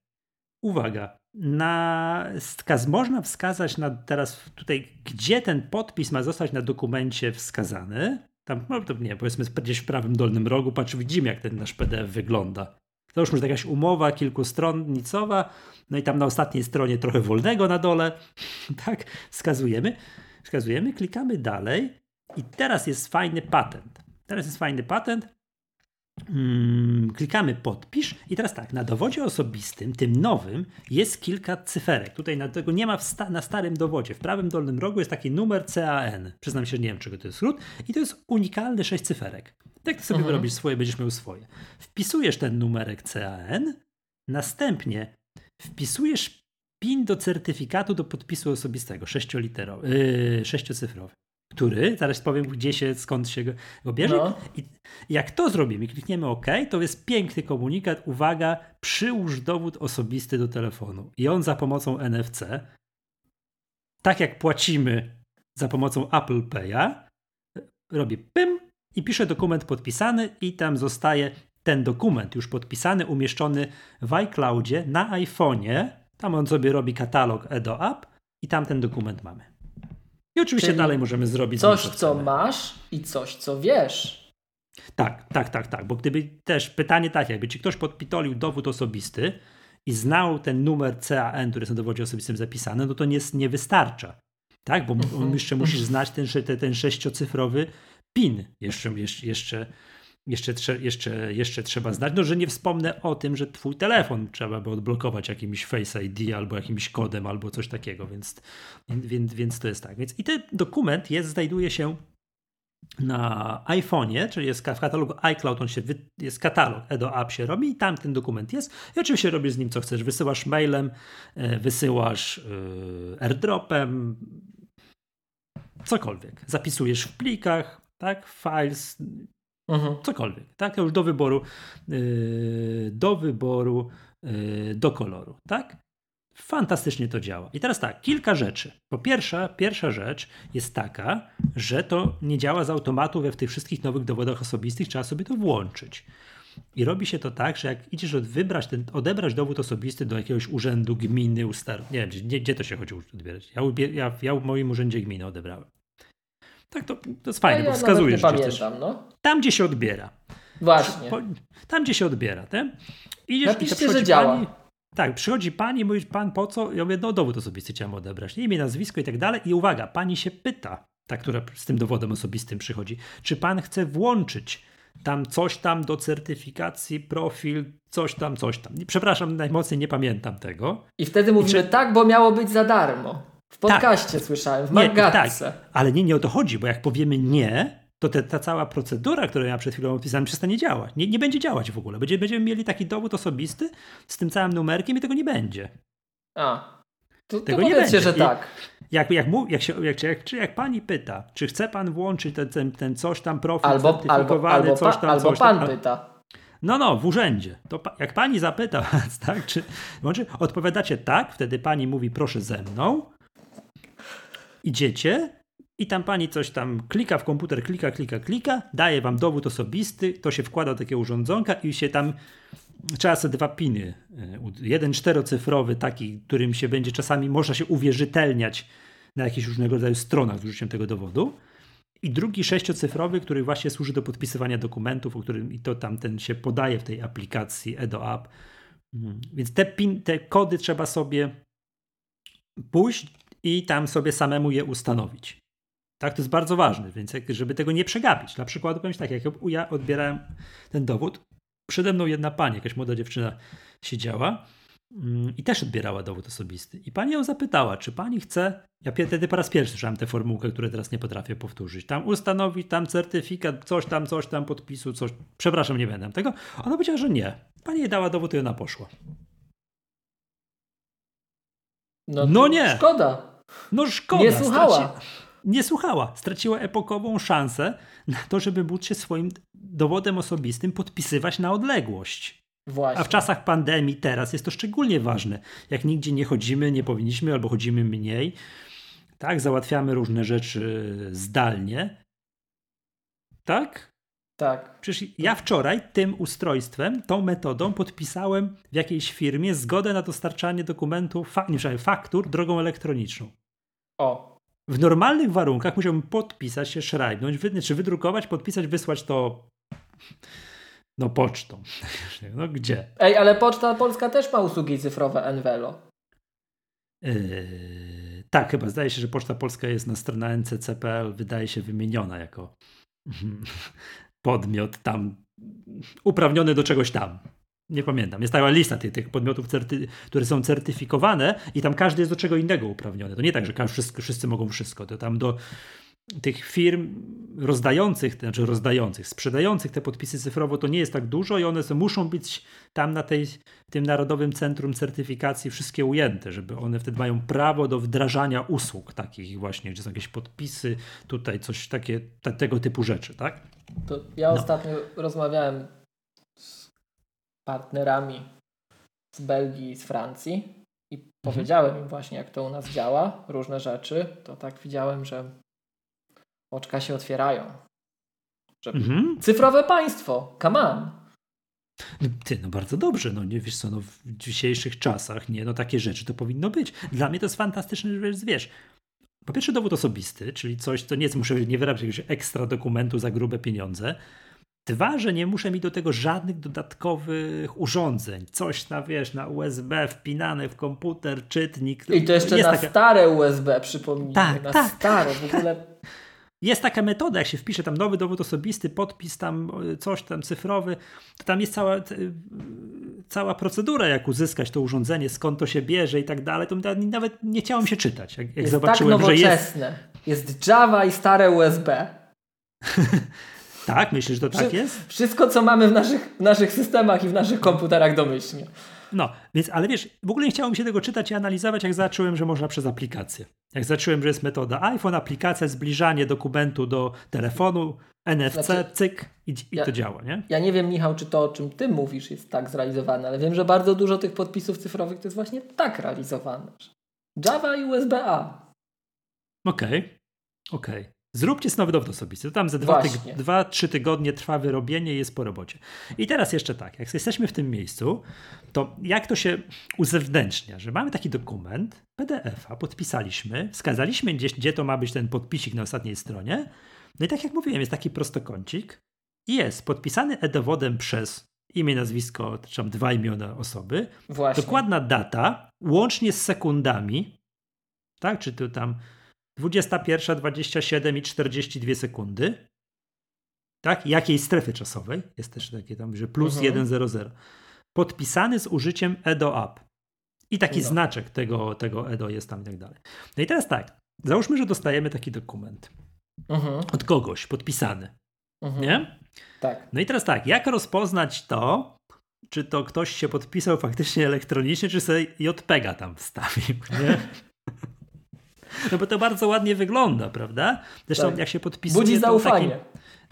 Uwaga, na skaz można wskazać na teraz tutaj, gdzie ten podpis ma zostać na dokumencie wskazany. Tam, no to nie, powiedzmy gdzieś w prawym dolnym rogu, patrz, widzimy jak ten nasz PDF wygląda. Załóżmy, że jakaś umowa kilkustronnicowa, no i tam na ostatniej stronie trochę wolnego na dole, tak, wskazujemy, wskazujemy, klikamy dalej. I teraz jest fajny patent. Teraz jest fajny patent, Hmm, klikamy podpisz i teraz tak, na dowodzie osobistym, tym nowym, jest kilka cyferek. Tutaj na tego nie ma sta na starym dowodzie. W prawym dolnym rogu jest taki numer CAN. Przyznam się, nie wiem czego to jest skrót. I to jest unikalny sześć cyferek. Tak to sobie mhm. wyrobisz swoje, będziesz miał swoje. Wpisujesz ten numerek CAN, następnie wpisujesz PIN do certyfikatu do podpisu osobistego, sześcioliterowy, yy, sześciocyfrowy który, zaraz powiem gdzie się, skąd się go, bierze. No. I jak to zrobimy, klikniemy OK, to jest piękny komunikat, uwaga, przyłóż dowód osobisty do telefonu. I on za pomocą NFC, tak jak płacimy za pomocą Apple Pay'a, robi pym i pisze dokument podpisany i tam zostaje ten dokument już podpisany, umieszczony w iCloudzie na iPhone'ie. Tam on sobie robi katalog Edo App i tam ten dokument mamy. I oczywiście Czyli dalej możemy zrobić coś, co masz i coś, co wiesz. Tak, tak, tak, tak. Bo gdyby też pytanie takie, jakby ci ktoś podpitolił dowód osobisty i znał ten numer CAN, który jest na dowodzie osobistym zapisany, no to nie, nie wystarcza. Tak, bo mhm. jeszcze musisz znać ten, ten, ten sześciocyfrowy PIN jeszcze, jeszcze, jeszcze jeszcze, jeszcze, trzeba znać. No, że nie wspomnę o tym, że twój telefon trzeba by odblokować jakimś Face ID albo jakimś kodem albo coś takiego, więc, więc, więc to jest tak. Więc i ten dokument jest, znajduje się na iPhone'ie, czyli jest w katalogu iCloud, on się wy, jest katalog, Edo App się robi i tam ten dokument jest i oczywiście robisz z nim co chcesz. Wysyłasz mailem, e, wysyłasz yy, airdropem, cokolwiek. Zapisujesz w plikach, tak, files, Mhm. Cokolwiek, tak? Już do wyboru, yy, do wyboru, yy, do koloru, tak? Fantastycznie to działa. I teraz tak, kilka rzeczy. Po pierwsze, pierwsza rzecz jest taka, że to nie działa z automatu we w tych wszystkich nowych dowodach osobistych, trzeba sobie to włączyć. I robi się to tak, że jak idziesz wybrać ten, odebrać dowód osobisty do jakiegoś urzędu gminy, ustar... nie wiem, gdzie, gdzie to się chodzi odbierać. Ja, ja, ja w moim urzędzie gminy odebrałem. Tak, to, to jest fajne, ja bo wskazujesz. Nie pamiętam, no. Tam, gdzie się odbiera. Właśnie. Tam, gdzie się odbiera. Te? Idziesz Napiszcie, i że działa. Pani, tak, przychodzi pani i mówi, pan po co? Ja mówię, no dowód osobisty chciałem odebrać. Imię, nazwisko i tak dalej. I uwaga, pani się pyta, ta, która z tym dowodem osobistym przychodzi, czy pan chce włączyć tam coś tam do certyfikacji, profil, coś tam, coś tam. Przepraszam, najmocniej nie pamiętam tego. I wtedy mówimy czy... tak, bo miało być za darmo. W podcaście tak. słyszałem, w Margatce. tak, ale nie, nie o to chodzi, bo jak powiemy nie, to te, ta cała procedura, którą ja przed chwilą opisałem, przestanie działać. Nie, nie będzie działać w ogóle. Będzie, będziemy mieli taki dowód osobisty z tym całym numerkiem i tego nie będzie. A. To, tego to nie będzie. że tak. Jak, jak, jak, się, jak, jak, jak pani pyta, czy chce pan włączyć ten, ten, ten coś tam profil albo, certyfikowany, albo, coś tam, albo coś pan tam. pyta. No, no, w urzędzie. To pa, jak pani zapyta was, tak, czy włączy, odpowiadacie tak, wtedy pani mówi proszę ze mną, idziecie i tam pani coś tam klika w komputer, klika, klika, klika, daje wam dowód osobisty, to się wkłada do takiego urządzonka i się tam trzeba sobie dwa piny. E, jeden czterocyfrowy, taki, którym się będzie czasami można się uwierzytelniać na jakichś różnego rodzaju stronach z użyciem tego dowodu. I drugi sześciocyfrowy, który właśnie służy do podpisywania dokumentów, o którym i to tamten się podaje w tej aplikacji Edo App. Mm, więc te, pin, te kody trzeba sobie pójść i tam sobie samemu je ustanowić. Tak, to jest bardzo ważne, więc żeby tego nie przegapić. Na przykład powiem tak, jak ja odbierałem ten dowód, przede mną jedna pani, jakaś młoda dziewczyna siedziała mm, i też odbierała dowód osobisty. I pani ją zapytała, czy pani chce, ja wtedy po raz pierwszy słyszałem tę formułkę, której teraz nie potrafię powtórzyć, tam ustanowić, tam certyfikat, coś tam, coś tam, podpisu, coś, przepraszam, nie będę tego. Ona powiedziała, że nie. Pani jej dała dowód i ona poszła. No, no nie. Szkoda. No szkoda. Nie słuchała. Straci... nie słuchała. Straciła epokową szansę na to, żeby móc się swoim dowodem osobistym podpisywać na odległość. Właśnie. A w czasach pandemii teraz jest to szczególnie ważne. Jak nigdzie nie chodzimy, nie powinniśmy albo chodzimy mniej, tak, załatwiamy różne rzeczy zdalnie. Tak? Tak. Przecież ja wczoraj tym ustrojstwem, tą metodą podpisałem w jakiejś firmie zgodę na dostarczanie dokumentów, fa nie, faktur drogą elektroniczną. O. W normalnych warunkach musiałbym podpisać się, szrajbnąć, wy, czy wydrukować, podpisać, wysłać to no pocztą. No gdzie? Ej, ale Poczta Polska też ma usługi cyfrowe Envelo. Yy, tak, chyba zdaje się, że Poczta Polska jest na stronie ncc.pl, wydaje się wymieniona jako podmiot tam uprawniony do czegoś tam. Nie pamiętam. Jest cała lista tych, tych podmiotów, które są certyfikowane i tam każdy jest do czego innego uprawniony. To nie tak, że wszyscy, wszyscy mogą wszystko. To tam do tych firm rozdających, znaczy rozdających, sprzedających te podpisy cyfrowo to nie jest tak dużo i one muszą być tam na tej, tym Narodowym Centrum Certyfikacji wszystkie ujęte, żeby one wtedy mają prawo do wdrażania usług takich właśnie, gdzie są jakieś podpisy, tutaj coś takie, te, tego typu rzeczy, tak? To ja no. ostatnio rozmawiałem z partnerami z Belgii i z Francji i mhm. powiedziałem im właśnie, jak to u nas działa, różne rzeczy, to tak widziałem, że oczka się otwierają. Że mhm. Cyfrowe państwo, come on. Ty, no bardzo dobrze, no nie wiesz co, no w dzisiejszych czasach, nie, no takie rzeczy to powinno być. Dla mnie to jest fantastyczne, że wiesz, po pierwsze dowód osobisty, czyli coś, co nie jest, muszę nie wyrabiać jakiegoś ekstra dokumentu za grube pieniądze. Dwa, że nie muszę mieć do tego żadnych dodatkowych urządzeń. Coś na, wiesz, na USB wpinane w komputer, czytnik. I to jeszcze na taka... stare USB, przypomnijmy. Tak, na tak. stare, w ogóle... Jest taka metoda, jak się wpisze tam nowy dowód osobisty, podpis tam, coś tam cyfrowy, to tam jest cała, cała procedura, jak uzyskać to urządzenie, skąd to się bierze i tak dalej. To nawet nie chciałem się czytać, jak, jest zobaczyłem, tak że jest. Jest Java i stare USB. tak, myślisz, że to tak jest? Wszystko, co mamy w naszych, w naszych systemach i w naszych komputerach domyślnie. No, więc, ale wiesz, w ogóle nie chciało mi się tego czytać i analizować, jak zacząłem, że można przez aplikację. Jak zacząłem, że jest metoda iPhone, aplikacja, zbliżanie dokumentu do telefonu, NFC, znaczy, cyk i, i ja, to działa, nie? Ja nie wiem, Michał, czy to, o czym ty mówisz, jest tak zrealizowane, ale wiem, że bardzo dużo tych podpisów cyfrowych to jest właśnie tak realizowane. Java i USB-A. Okej, okay. okej. Okay. Zróbcie nowy dowód osobisty. To tam dwa, trzy tygodnie trwa wyrobienie i jest po robocie. I teraz jeszcze tak, jak jesteśmy w tym miejscu, to jak to się uzewnętrznia, że mamy taki dokument PDF-a, podpisaliśmy, wskazaliśmy gdzieś, gdzie to ma być ten podpisik na ostatniej stronie. No i tak jak mówiłem, jest taki prostokącik i jest podpisany e-dowodem przez imię, nazwisko, czy tam dwa imiona osoby. Właśnie. Dokładna data, łącznie z sekundami, tak, czy tu tam 21, 27 i 42 sekundy. Tak? Jakiej strefy czasowej? Jest też takie tam, że plus mhm. 100. Podpisany z użyciem EDO app. I taki no. znaczek tego, tego EDO jest tam i tak dalej. No i teraz tak. Załóżmy, że dostajemy taki dokument mhm. od kogoś podpisany. Mhm. Nie? Tak. No i teraz tak, jak rozpoznać to, czy to ktoś się podpisał faktycznie elektronicznie, czy sobie JPEGa tam wstawił, nie? No bo to bardzo ładnie wygląda, prawda? Zresztą tak. jak się podpisuje... Budzi zaufanie.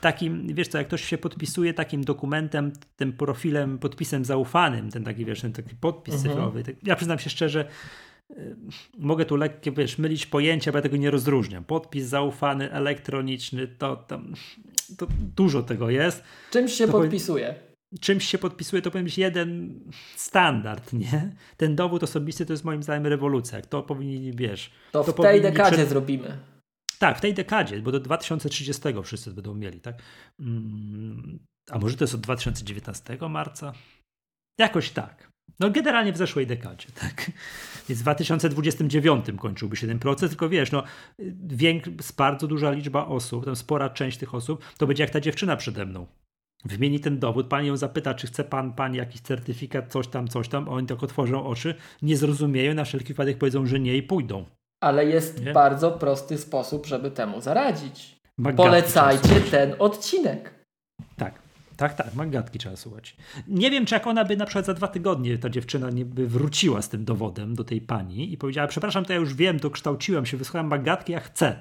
Takim, takim, wiesz co, jak ktoś się podpisuje takim dokumentem, tym profilem, podpisem zaufanym, ten taki, wiesz, ten taki podpis mhm. cyfrowy. Tak, ja przyznam się szczerze, y, mogę tu lekkie, wiesz, mylić pojęcia, bo ja tego nie rozróżniam. Podpis zaufany, elektroniczny, to tam to dużo tego jest. Czymś się to podpisuje czymś się podpisuje, to powinien być jeden standard, nie? Ten dowód osobisty to jest moim zdaniem rewolucja. To powinni, wiesz... To, to w tej dekadzie przed... zrobimy. Tak, w tej dekadzie, bo do 2030 wszyscy będą mieli, tak? Mm, a może to jest od 2019 marca? Jakoś tak. No generalnie w zeszłej dekadzie, tak. Więc w 2029 kończyłby się ten proces, tylko wiesz, no więk, bardzo duża liczba osób, tam spora część tych osób, to będzie jak ta dziewczyna przede mną, wymieni ten dowód, pani ją zapyta, czy chce pan, pani jakiś certyfikat, coś tam, coś tam, oni tak otworzą oczy, nie zrozumieją, na wszelki wypadek powiedzą, że nie i pójdą. Ale jest nie? bardzo prosty sposób, żeby temu zaradzić. Magatki Polecajcie ten odcinek. Tak, tak, tak, magatki trzeba słuchać. Nie wiem, czy jak ona by na przykład za dwa tygodnie, ta dziewczyna nie by wróciła z tym dowodem do tej pani i powiedziała, przepraszam, to ja już wiem, dokształciłam się, wysłałem magatki, ja chcę.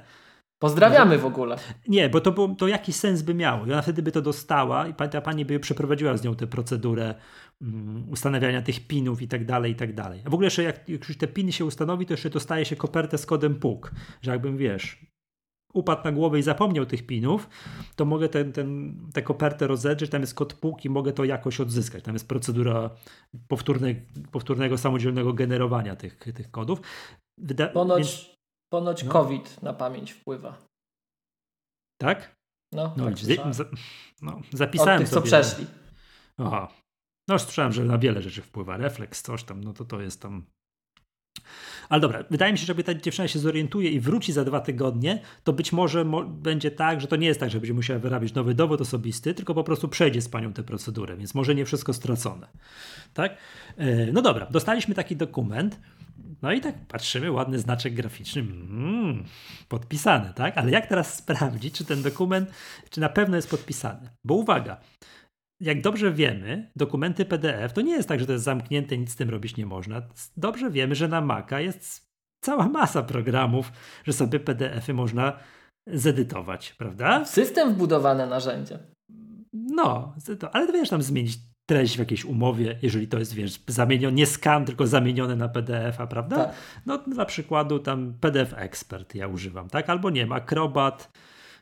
Pozdrawiamy w ogóle. Nie, bo to, było, to jakiś sens by miało. I ona wtedy by to dostała i ta pani by przeprowadziła z nią tę procedurę um, ustanawiania tych pinów i tak dalej, i tak dalej. A w ogóle jeszcze jak, jak już te piny się ustanowi, to jeszcze dostaje się kopertę z kodem PUK, że jakbym, wiesz, upadł na głowę i zapomniał tych pinów, to mogę ten, ten, tę kopertę rozedrzeć, tam jest kod PUK i mogę to jakoś odzyskać. Tam jest procedura powtórne, powtórnego samodzielnego generowania tych, tych kodów. Wyda Ponoć więc Ponoć no. COVID na pamięć wpływa. Tak? No, no, tak za, no zapisałem Od tych, sobie. co przeszli. Aha. No słyszałem, że na wiele rzeczy wpływa. Refleks, coś tam, no to to jest tam... Ale dobra, wydaje mi się, że jakby ta dziewczyna się zorientuje i wróci za dwa tygodnie, to być może mo będzie tak, że to nie jest tak, że będzie musiała wyrabiać nowy dowód osobisty, tylko po prostu przejdzie z panią tę procedurę, więc może nie wszystko stracone. Tak? E, no dobra, dostaliśmy taki dokument. No i tak patrzymy, ładny znaczek graficzny, mm, podpisany, tak? Ale jak teraz sprawdzić, czy ten dokument, czy na pewno jest podpisany? Bo uwaga, jak dobrze wiemy, dokumenty PDF to nie jest tak, że to jest zamknięte, nic z tym robić nie można. Dobrze wiemy, że na Maca jest cała masa programów, że sobie PDF-y można zedytować, prawda? System wbudowane narzędzie. No, ale wiesz, tam zmienić treść w jakiejś umowie, jeżeli to jest, wiesz, zamienione, nie skan, tylko zamienione na PDF-a, prawda? Tak. No dla przykładu tam PDF Expert ja używam, tak? Albo nie wiem, Acrobat.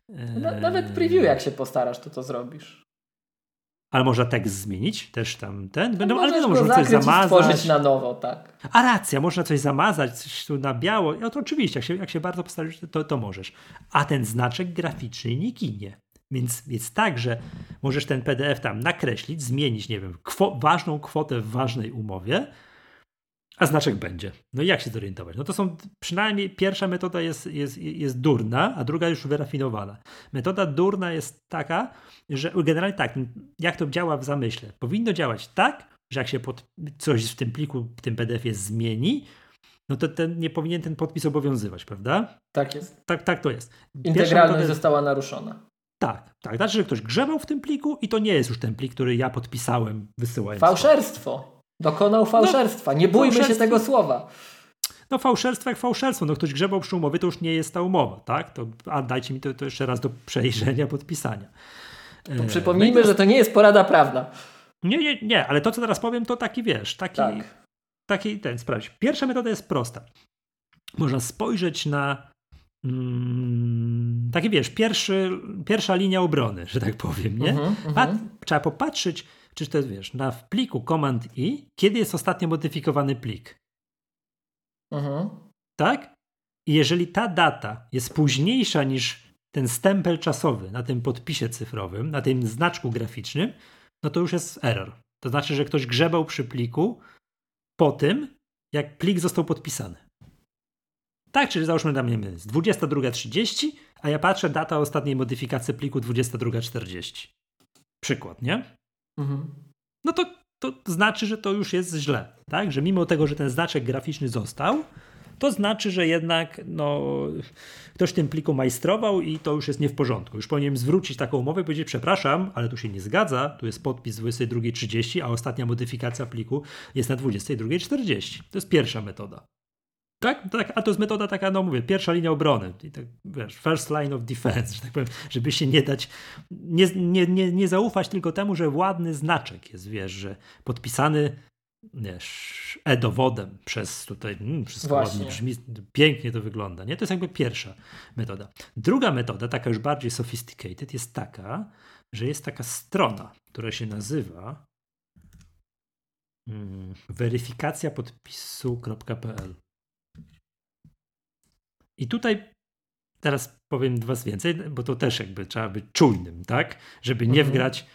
No, nawet preview jak się postarasz, to to zrobisz. Ale można tekst zmienić, też tam ten. Będą, no ale wiadomo, można coś zamazać. stworzyć na nowo, tak. A racja, można coś zamazać, coś tu na biało. No to oczywiście, jak się, jak się bardzo postarasz, to, to możesz. A ten znaczek graficzny nie ginie. Więc jest tak, że możesz ten PDF tam nakreślić, zmienić, nie wiem, kwo ważną kwotę w ważnej umowie, a znaczek będzie. No i jak się zorientować? No to są przynajmniej pierwsza metoda jest, jest, jest durna, a druga już wyrafinowana. Metoda durna jest taka, że generalnie tak, jak to działa w zamyśle? Powinno działać tak, że jak się pod, coś w tym pliku, w tym PDF-ie zmieni, no to ten, nie powinien ten podpis obowiązywać, prawda? Tak jest. Tak, tak to jest. Integralność metoda... została naruszona. Tak, tak. Znaczy, że ktoś grzebał w tym pliku i to nie jest już ten plik, który ja podpisałem wysyłając. Fałszerstwo. Dokonał fałszerstwa. No, nie bójmy się tego słowa. No fałszerstwo jak fałszerstwo. No ktoś grzebał przy umowie, to już nie jest ta umowa, tak? To, a dajcie mi to, to jeszcze raz do przejrzenia, podpisania. To przypomnijmy, no że to nie jest porada prawna. Nie, nie, nie, ale to, co teraz powiem, to taki, wiesz, taki, tak. taki ten, sprawdź. Pierwsza metoda jest prosta. Można spojrzeć na mm, taki wiesz, pierwszy, pierwsza linia obrony, że tak powiem, nie? Uh -huh, uh -huh. trzeba popatrzeć, czy to jest, wiesz, na w pliku Command I, kiedy jest ostatnio modyfikowany plik. Uh -huh. Tak? I jeżeli ta data jest późniejsza niż ten stempel czasowy na tym podpisie cyfrowym, na tym znaczku graficznym, no to już jest error. To znaczy, że ktoś grzebał przy pliku po tym, jak plik został podpisany. Tak, czyli załóżmy dla mnie jest 22.30, a ja patrzę data ostatniej modyfikacji pliku 22.40. Przykład, nie? Mhm. No to, to znaczy, że to już jest źle, tak? Że mimo tego, że ten znaczek graficzny został, to znaczy, że jednak no, ktoś w tym pliku majstrował i to już jest nie w porządku. Już powinienem zwrócić taką umowę i powiedzieć, przepraszam, ale tu się nie zgadza, tu jest podpis 22.30, a ostatnia modyfikacja pliku jest na 22.40. To jest pierwsza metoda. Tak, tak, a to jest metoda taka, no mówię, pierwsza linia obrony, i tak, wiesz, first line of defense, że tak powiem, żeby się nie dać, nie, nie, nie, nie zaufać tylko temu, że ładny znaczek jest, wiesz, że podpisany wiesz, e-dowodem przez tutaj, mm, wszystko Właśnie. ładnie brzmi, pięknie to wygląda, nie? To jest jakby pierwsza metoda. Druga metoda, taka już bardziej sophisticated, jest taka, że jest taka strona, która się nazywa hmm, weryfikacja podpisu.pl i tutaj teraz powiem dwa więcej, bo to też jakby trzeba być czujnym, tak? Żeby nie mhm. wgrać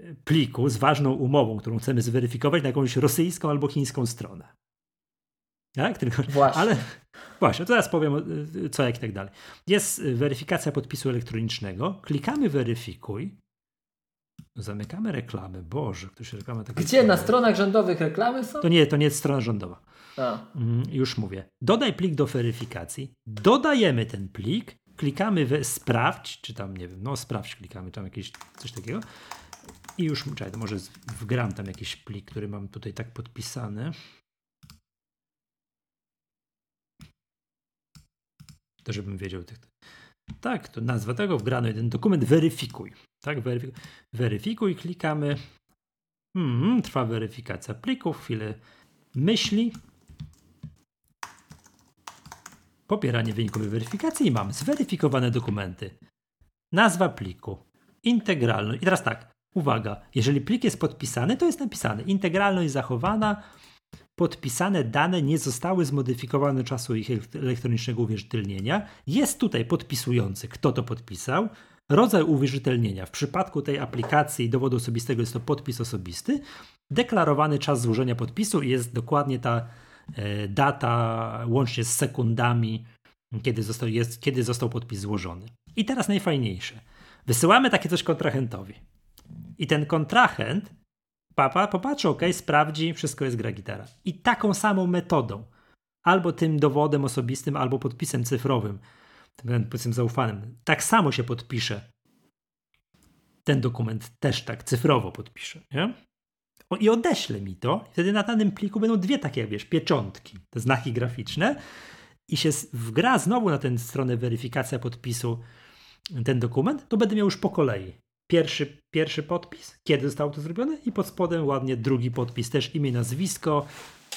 e, pliku z ważną umową, którą chcemy zweryfikować na jakąś rosyjską albo chińską stronę. Tak? Tylko, właśnie. Ale właśnie, teraz powiem e, co, jak i tak dalej. Jest e, weryfikacja podpisu elektronicznego. Klikamy weryfikuj. Zamykamy reklamy. Boże, ktoś reklama takie. Gdzie? Na stronach rządowych reklamy są? To nie, to nie jest strona rządowa. Mm, już mówię. Dodaj plik do weryfikacji. Dodajemy ten plik. Klikamy w sprawdź, czy tam, nie wiem, no sprawdź, klikamy tam jakieś coś takiego. I już, czekaj, może wgram tam jakiś plik, który mam tutaj tak podpisany. To żebym wiedział tych. Tak, to nazwa tego wgrano jeden dokument, weryfikuj. Tak, weryfikuj, weryfikuj klikamy. Hmm, trwa weryfikacja plików, chwilę myśli. Pobieranie wyników weryfikacji i mamy zweryfikowane dokumenty. Nazwa pliku, integralność. I teraz tak, uwaga, jeżeli plik jest podpisany, to jest napisane integralność zachowana, podpisane dane nie zostały zmodyfikowane czasu ich elektronicznego uwierzytelnienia. Jest tutaj podpisujący, kto to podpisał, rodzaj uwierzytelnienia. W przypadku tej aplikacji dowodu osobistego jest to podpis osobisty. Deklarowany czas złożenia podpisu jest dokładnie ta e, data łącznie z sekundami, kiedy został, jest, kiedy został podpis złożony. I teraz najfajniejsze. Wysyłamy takie coś kontrahentowi. I ten kontrahent papa popatrzy, ok, sprawdzi, wszystko jest gra gitara. I taką samą metodą, albo tym dowodem osobistym, albo podpisem cyfrowym, tym podpisem zaufanym, tak samo się podpisze. Ten dokument też tak cyfrowo podpisze, nie? O, I odeślę mi to. Wtedy na danym pliku będą dwie takie, wiesz, pieczątki, te znaki graficzne i się wgra znowu na tę stronę weryfikacja podpisu ten dokument, to będę miał już po kolei pierwszy, pierwszy podpis, kiedy zostało to zrobione i pod spodem ładnie drugi podpis, też imię, nazwisko,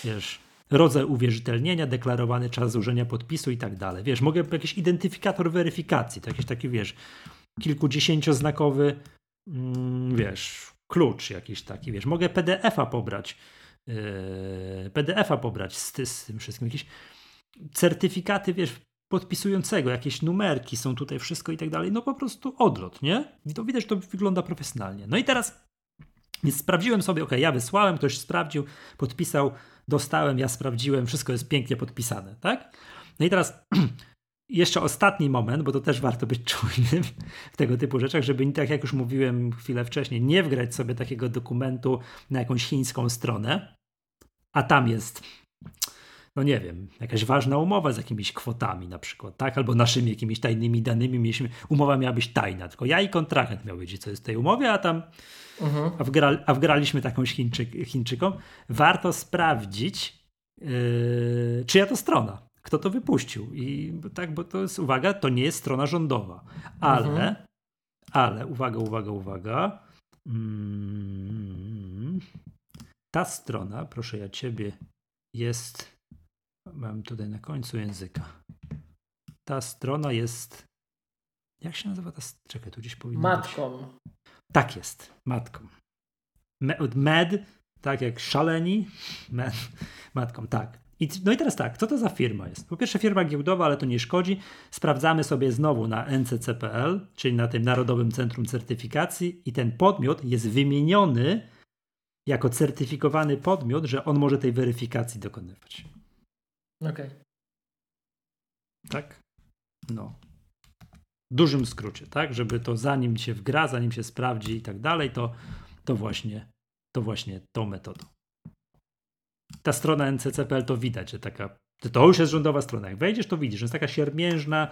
wiesz, rodzaj uwierzytelnienia, deklarowany czas złożenia podpisu i tak dalej. Wiesz, mogę jakiś identyfikator weryfikacji, to jakiś taki, wiesz, kilkudziesięcioznakowy, mm, wiesz, klucz jakiś taki, wiesz, mogę PDF-a pobrać, yy, PDF-a pobrać z, z tym wszystkim, jakieś certyfikaty, wiesz, podpisującego, jakieś numerki są tutaj, wszystko i tak dalej. No po prostu odlot, nie? I to widać, że to wygląda profesjonalnie. No i teraz więc sprawdziłem sobie, ok, ja wysłałem, ktoś sprawdził, podpisał, dostałem, ja sprawdziłem, wszystko jest pięknie podpisane, tak? No i teraz jeszcze ostatni moment, bo to też warto być czujnym w tego typu rzeczach, żeby tak jak już mówiłem chwilę wcześniej, nie wgrać sobie takiego dokumentu na jakąś chińską stronę, a tam jest no nie wiem, jakaś ważna umowa z jakimiś kwotami na przykład, tak? Albo naszymi jakimiś tajnymi danymi mieliśmy, umowa miała być tajna, tylko ja i kontrahent miał wiedzieć, co jest w tej umowie, a tam mhm. a, wgra, a wgraliśmy takąś Chińczyk, Chińczykom. Warto sprawdzić, yy, czyja to strona, kto to wypuścił. I tak, bo to jest, uwaga, to nie jest strona rządowa, ale, mhm. ale, uwaga, uwaga, uwaga, mm, ta strona, proszę ja ciebie, jest mam tutaj na końcu języka. Ta strona jest. Jak się nazywa ta? Czekaj, tu gdzieś powinno Matką. Być. Tak jest, matką. Med, tak jak szaleni. Med, matką, tak. I, no i teraz tak, co to za firma jest? Po pierwsze firma giełdowa, ale to nie szkodzi. Sprawdzamy sobie znowu na NCCPL, czyli na tym Narodowym Centrum Certyfikacji i ten podmiot jest wymieniony jako certyfikowany podmiot, że on może tej weryfikacji dokonywać. Okej. Okay. Tak? No. W dużym skrócie, tak? Żeby to zanim się wgra, zanim się sprawdzi i tak dalej, to, to właśnie to właśnie tą metodą. Ta strona NCCPL to widać, że taka to już jest rządowa strona. Jak wejdziesz, to widzisz, że jest taka siermiężna,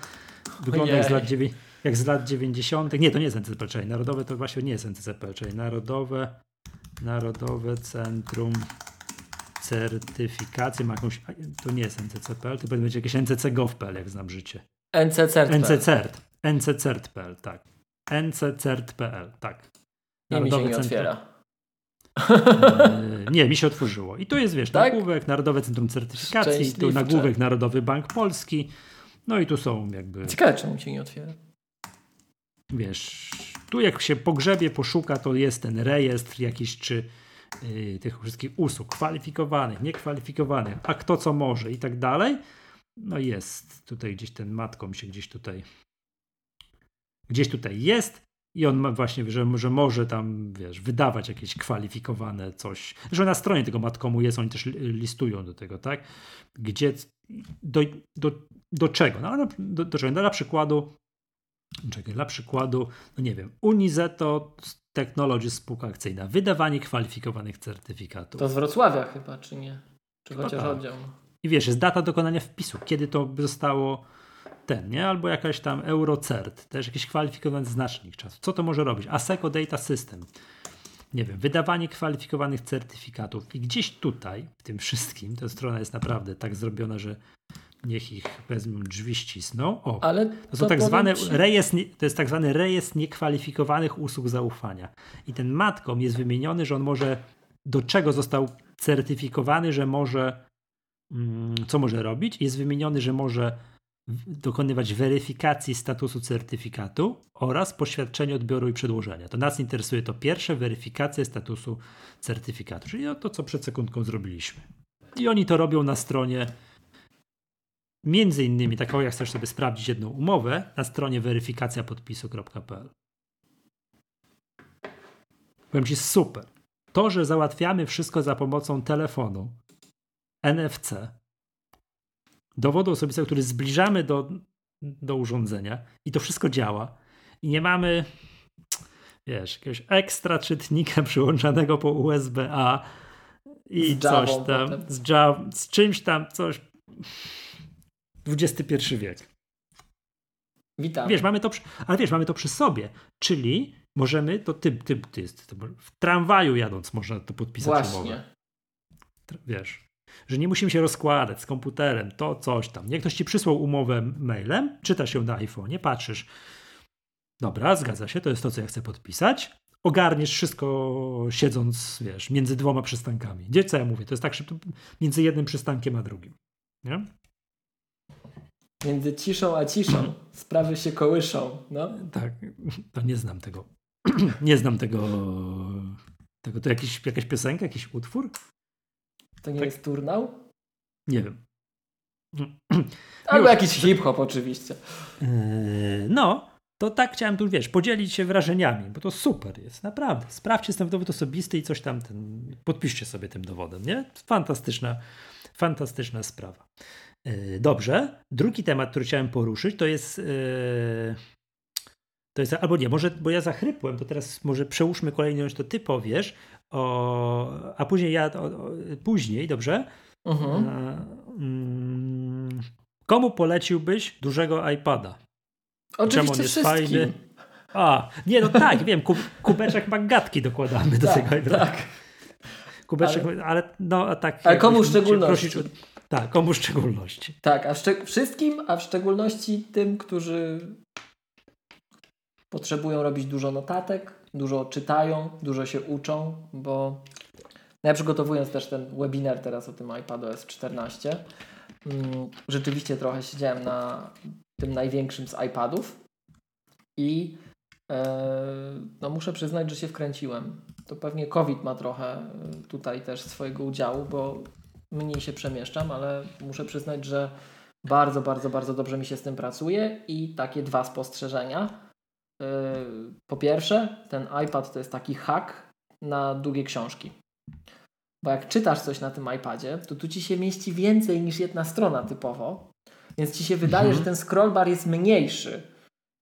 wygląda jak z, lat jak z lat 90. Nie, to nie jest NCCPL, czyli Narodowe to właśnie nie jest NCCPL, czyli Narodowe, Narodowe Centrum certyfikację, ma jakąś, to nie jest NCCPL, to będzie jakieś NCC.gov.pl, jak znam życie. NCCert. NCCert. NCCert.pl, tak. NCCert.pl, tak. Nie mi się nie otwiera. nie, mi się otworzyło. I tu jest, wiesz, tak? nagłówek, Narodowe Centrum Certyfikacji, tu nagłówek Narodowy Bank Polski. No i tu są jakby... Ciekawe, czemu się nie otwiera. Wiesz, tu jak się pogrzebie, poszuka, to jest ten rejestr jakiś, czy Y, tych wszystkich usług, kwalifikowanych, niekwalifikowanych, a kto co może i tak dalej. No jest tutaj gdzieś ten matką się gdzieś tutaj gdzieś tutaj jest i on ma właśnie, że, że może tam, wiesz, wydawać jakieś kwalifikowane coś. Że na stronie tego matkomu jest, oni też listują do tego, tak? Gdzie, do, do, do czego? No, do, do czego? No, dla przykładu, czekaj, dla przykładu, no nie wiem, Unizeto Technology spółka akcyjna. Wydawanie kwalifikowanych certyfikatów. To z Wrocławia chyba, czy nie? Czy chociaż tak. oddział? I wiesz, jest data dokonania wpisu, kiedy to zostało ten, nie? Albo jakaś tam Eurocert, też jakiś kwalifikowany znacznik czasu. Co to może robić? ASECO Data System. Nie wiem, wydawanie kwalifikowanych certyfikatów. I gdzieś tutaj, w tym wszystkim, ta strona jest naprawdę tak zrobiona, że niech ich wezmą drzwi ścisną. O, Ale to, są tak zwane ci... rejestr, to jest tak zwany rejestr niekwalifikowanych usług zaufania. I ten matką jest wymieniony, że on może do czego został certyfikowany, że może mm, co może robić. Jest wymieniony, że może dokonywać weryfikacji statusu certyfikatu oraz poświadczenia odbioru i przedłożenia. To nas interesuje to pierwsze, weryfikacja statusu certyfikatu, czyli to, co przed sekundką zrobiliśmy. I oni to robią na stronie między innymi, taką jak chcesz sobie sprawdzić jedną umowę, na stronie weryfikacjapodpisu.pl. Powiem Ci super. To, że załatwiamy wszystko za pomocą telefonu, NFC, dowodu osobistego, który zbliżamy do, do urządzenia i to wszystko działa i nie mamy wiesz, jakiegoś ekstra czytnika przyłączanego po USB-A i coś tam, z, Java, z czymś tam, coś. XXI wiek. Witam. Wiesz, mamy to, przy, ale wiesz, mamy to przy sobie, czyli możemy, to ty, ty, ty, ty w tramwaju jadąc można to podpisać Właśnie. umowę. Wiesz, że nie musimy się rozkładać z komputerem, to coś tam. Nie ktoś ci przysłał umowę mailem, czytasz ją na iPhone'ie, patrzysz, dobra, zgadza się, to jest to, co ja chcę podpisać, ogarniesz wszystko siedząc, wiesz, między dwoma przystankami. Gdzie co ja mówię? To jest tak szybko, między jednym przystankiem a drugim. Nie? Między ciszą a ciszą sprawy się kołyszą. No. Tak, to nie znam tego. nie znam tego. tego. To jakiś, jakaś piosenka, jakiś utwór? To nie tak? jest turnał? Nie wiem. Albo jakiś hip-hop oczywiście. Yy, no, to tak chciałem tu, wiesz, podzielić się wrażeniami, bo to super jest, naprawdę. Sprawdźcie ten dowód osobisty i coś tam, ten, podpiszcie sobie tym dowodem, nie? Fantastyczna, fantastyczna sprawa. Yy, dobrze. Drugi temat, który chciałem poruszyć, to jest. To jest, albo nie, może, bo ja zachrypłem, to teraz może przełóżmy kolejność, to ty powiesz, o, a później ja, o, o, później, dobrze? Mhm. Mm, komu poleciłbyś dużego iPada? Oczywiście Czemu on jest wszystkim. fajny? A, nie, no tak, wiem, kub, kubeczek magatki dokładamy do tak, tego. Tak. Kubeczek, ale, ale no tak. Ale komu w szczególności? Prosić, tak, komu w szczególności. Tak, a wszystkim, a w szczególności tym, którzy potrzebują robić dużo notatek, dużo czytają, dużo się uczą, bo no ja przygotowując też ten webinar teraz o tym iPadOS 14, mm, rzeczywiście trochę siedziałem na tym największym z iPadów i e, no muszę przyznać, że się wkręciłem. To pewnie COVID ma trochę e, tutaj też swojego udziału, bo mniej się przemieszczam, ale muszę przyznać, że bardzo, bardzo, bardzo dobrze mi się z tym pracuje i takie dwa spostrzeżenia. E, po pierwsze, ten iPad to jest taki hack na długie książki. Bo jak czytasz coś na tym iPadzie, to tu ci się mieści więcej niż jedna strona typowo. Więc ci się wydaje, mhm. że ten scrollbar jest mniejszy.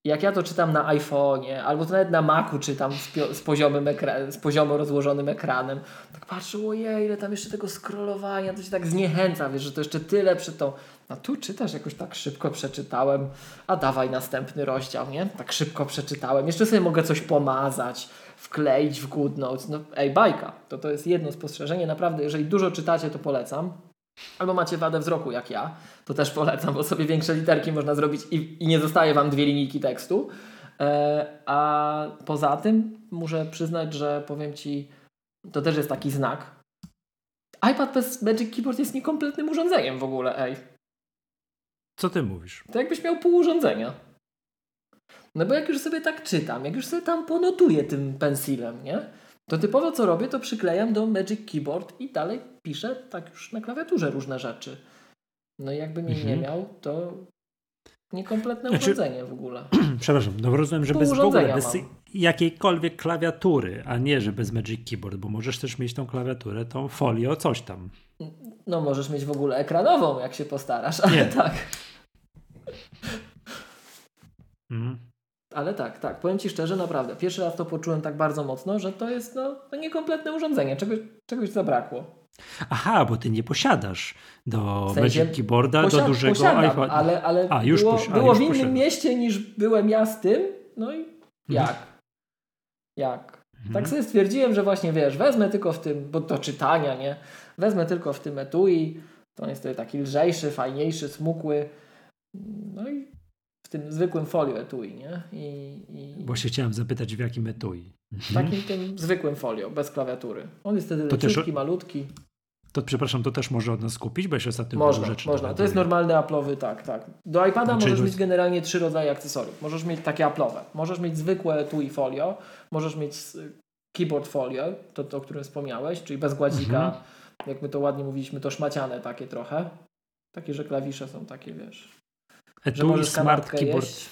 Jak ja to czytam na iPhone'ie, albo to nawet na Macu czytam z, z, poziomym z poziomo rozłożonym ekranem, tak patrzę, ojej, ile tam jeszcze tego scrollowania, to się tak zniechęca, wiesz, że to jeszcze tyle przy tą... A tu czytasz, jakoś tak szybko przeczytałem, a dawaj następny rozdział, nie? Tak szybko przeczytałem. Jeszcze sobie mogę coś pomazać, wkleić w GoodNotes. No ej, bajka. To to jest jedno spostrzeżenie. Naprawdę, jeżeli dużo czytacie, to polecam. Albo macie wadę wzroku jak ja, to też polecam, bo sobie większe literki można zrobić i, i nie zostaje Wam dwie linijki tekstu. E, a poza tym muszę przyznać, że powiem Ci, to też jest taki znak. iPad bez Magic Keyboard jest niekompletnym urządzeniem w ogóle, ej. Co ty mówisz? To jakbyś miał pół urządzenia. No bo jak już sobie tak czytam, jak już sobie tam ponotuję tym pensilem, nie? To typowo co robię, to przyklejam do Magic Keyboard i dalej piszę tak już na klawiaturze różne rzeczy. No i jakbym jej mhm. nie miał, to niekompletne znaczy, urządzenie w ogóle. Przepraszam, no rozumiem, że bez w ogóle, bez jakiejkolwiek klawiatury, a nie, że bez Magic Keyboard, bo możesz też mieć tą klawiaturę, tą folio, coś tam. No możesz mieć w ogóle ekranową, jak się postarasz, ale nie. tak. Mhm. Ale tak, tak, powiem Ci szczerze, naprawdę, pierwszy raz to poczułem tak bardzo mocno, że to jest no, no niekompletne urządzenie, czegoś, czegoś zabrakło. Aha, bo Ty nie posiadasz do w sensie Magic Keyboarda, posiad- do dużego iPhone'a. Ale, ale a, już było, posi- było w innym posiadasz. mieście niż byłem ja z tym, no i mhm. jak? Jak? Mhm. Tak sobie stwierdziłem, że właśnie wiesz, wezmę tylko w tym, bo do czytania, nie? Wezmę tylko w tym etui, to jest taki lżejszy, fajniejszy, smukły. No i w tym zwykłym folio etui, nie? I, i... Właśnie chciałem zapytać, w jakim etui? Mhm. Takim tym zwykłym folio, bez klawiatury. On jest wtedy leciutki, też... malutki. To przepraszam, to też może od nas kupić, bo jeszcze ostatnio można, rzeczy. Można, to jest normalny Apple'owy, tak, tak. Do iPada znaczy, możesz mieć generalnie trzy rodzaje akcesoriów. Możesz mieć takie Apple'owe. Możesz mieć zwykłe TUI folio, możesz mieć keyboard folio, to, to o którym wspomniałeś, czyli bez gładzika. Mhm. Jak my to ładnie mówiliśmy, to szmaciane takie trochę. Takie, że klawisze są takie, wiesz. Etui Smart Keyboard. Jeść.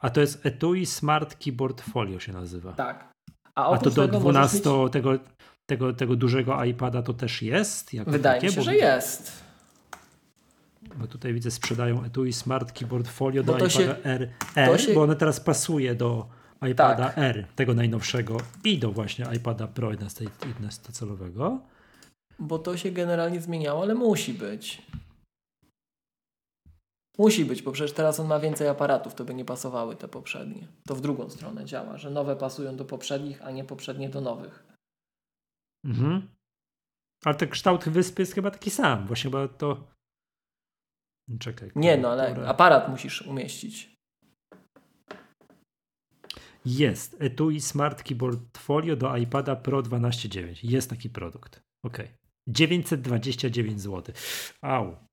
A to jest Etui Smart Keyboard Folio się nazywa. Tak. A, A to do 12 mieć... tego, tego, tego dużego iPada to też jest? Wydaje takie? mi się, bo że jest. Bo tutaj widzę sprzedają Etui Smart Keyboard Folio do iPada się, R, R się... bo one teraz pasuje do iPada tak. R, tego najnowszego i do właśnie iPada Pro 11-calowego. Bo to się generalnie zmieniało, ale musi być. Musi być, bo przecież teraz on ma więcej aparatów, to by nie pasowały te poprzednie. To w drugą stronę działa, że nowe pasują do poprzednich, a nie poprzednie do nowych. Mhm. Ale ten kształt wyspy jest chyba taki sam. Właśnie chyba to. Czekaj. Nie, no ale aparat musisz umieścić. Jest. Etui Smart Keyboard Folio do iPada Pro 12.9. Jest taki produkt. Ok. 929 zł. Au.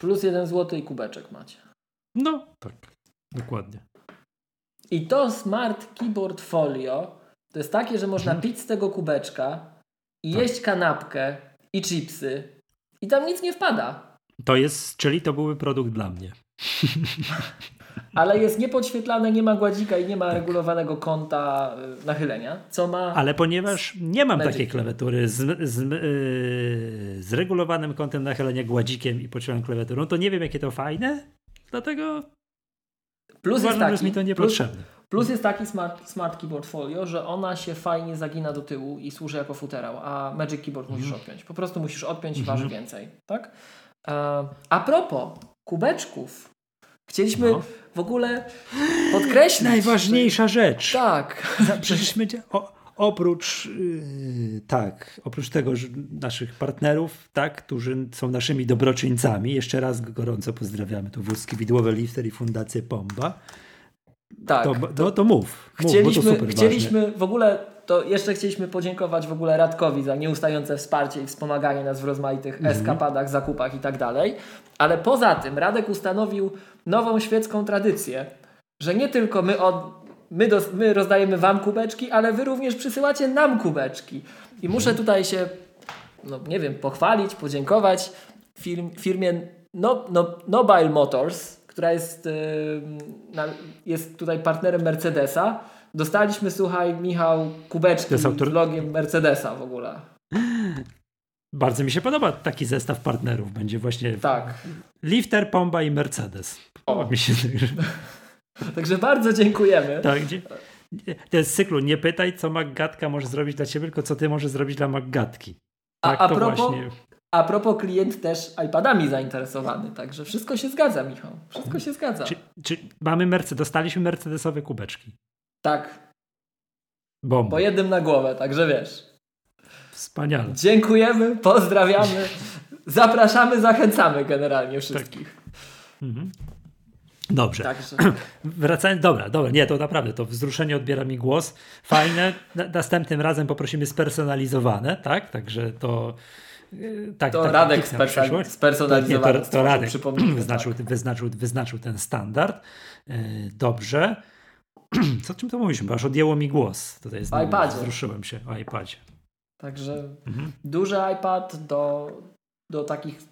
Plus jeden zł i kubeczek macie. No, tak. Dokładnie. I to Smart Keyboard Folio to jest takie, że można mhm. pić z tego kubeczka i tak. jeść kanapkę i chipsy i tam nic nie wpada. To jest, czyli to byłby produkt dla mnie. Ale jest niepodświetlane, nie ma gładzika i nie ma tak. regulowanego kąta y, nachylenia, co ma... Ale ponieważ nie mam Magic. takiej klawiatury z, z, yy, z regulowanym kątem nachylenia gładzikiem i podświetloną klawiaturą, to nie wiem jakie to fajne, dlatego plus uważam, jest taki, że jest mi to niepotrzebne. Plus, plus jest taki smart, smart keyboard folio, że ona się fajnie zagina do tyłu i służy jako futerał, a Magic Keyboard musisz mhm. odpiąć. Po prostu musisz odpiąć i waży mhm. więcej. Tak? E, a propos kubeczków, Chcieliśmy no. w ogóle podkreślić. Najważniejsza rzecz. Tak. Przecież my, o, oprócz yy, tak, oprócz tego, że naszych partnerów, tak, którzy są naszymi dobroczyńcami, jeszcze raz gorąco pozdrawiamy tu Wódzki Widłowe Lifter i Fundację Pomba. Tak. To, to, no, to mów. Chcieliśmy, mów, chcieliśmy w ogóle to jeszcze chcieliśmy podziękować w ogóle Radkowi za nieustające wsparcie i wspomaganie nas w rozmaitych mhm. eskapadach, zakupach i tak dalej. Ale poza tym Radek ustanowił nową świecką tradycję, że nie tylko my, od, my, do, my rozdajemy Wam kubeczki, ale Wy również przysyłacie nam kubeczki. I muszę tutaj się, no nie wiem, pochwalić, podziękować firm, firmie no, no, Nobile Motors, która jest, yy, jest tutaj partnerem Mercedesa. Dostaliśmy, słuchaj, Michał, kubeczki autor... z logiem Mercedesa w ogóle. Bardzo mi się podoba taki zestaw partnerów. Będzie właśnie tak. Lifter, Pomba i Mercedes. Podoba mi się. Także bardzo dziękujemy. Tak, to jest cyklu. Nie pytaj, co Maggatka może zrobić dla ciebie, tylko co ty możesz zrobić dla Maggatki. Tak, a, a, propos, właśnie... a propos klient też iPadami zainteresowany, także wszystko się zgadza, Michał. Wszystko się zgadza. Czy, czy mamy Mercedes, dostaliśmy mercedesowe kubeczki? Tak. Bomba. Po jednym na głowę, także wiesz. Wspaniale. Dziękujemy, pozdrawiamy, zapraszamy, zachęcamy generalnie wszystkich. Tak. Mhm. Dobrze. Także... Wracając, dobra, dobra, nie, to naprawdę, to wzruszenie odbiera mi głos. Fajne. Następnym razem poprosimy spersonalizowane, tak? Także to. Y, tak, to tak, Radek spersonalizowany. To, nie, to, to Radek wyznaczył, tak. wyznaczył, wyznaczył ten standard. Y, dobrze. Co czym to mówiliśmy? Bo aż odjęło mi głos. Tutaj w iPadzie. Wzruszyłem się o iPadzie. Także mhm. duży iPad do, do takich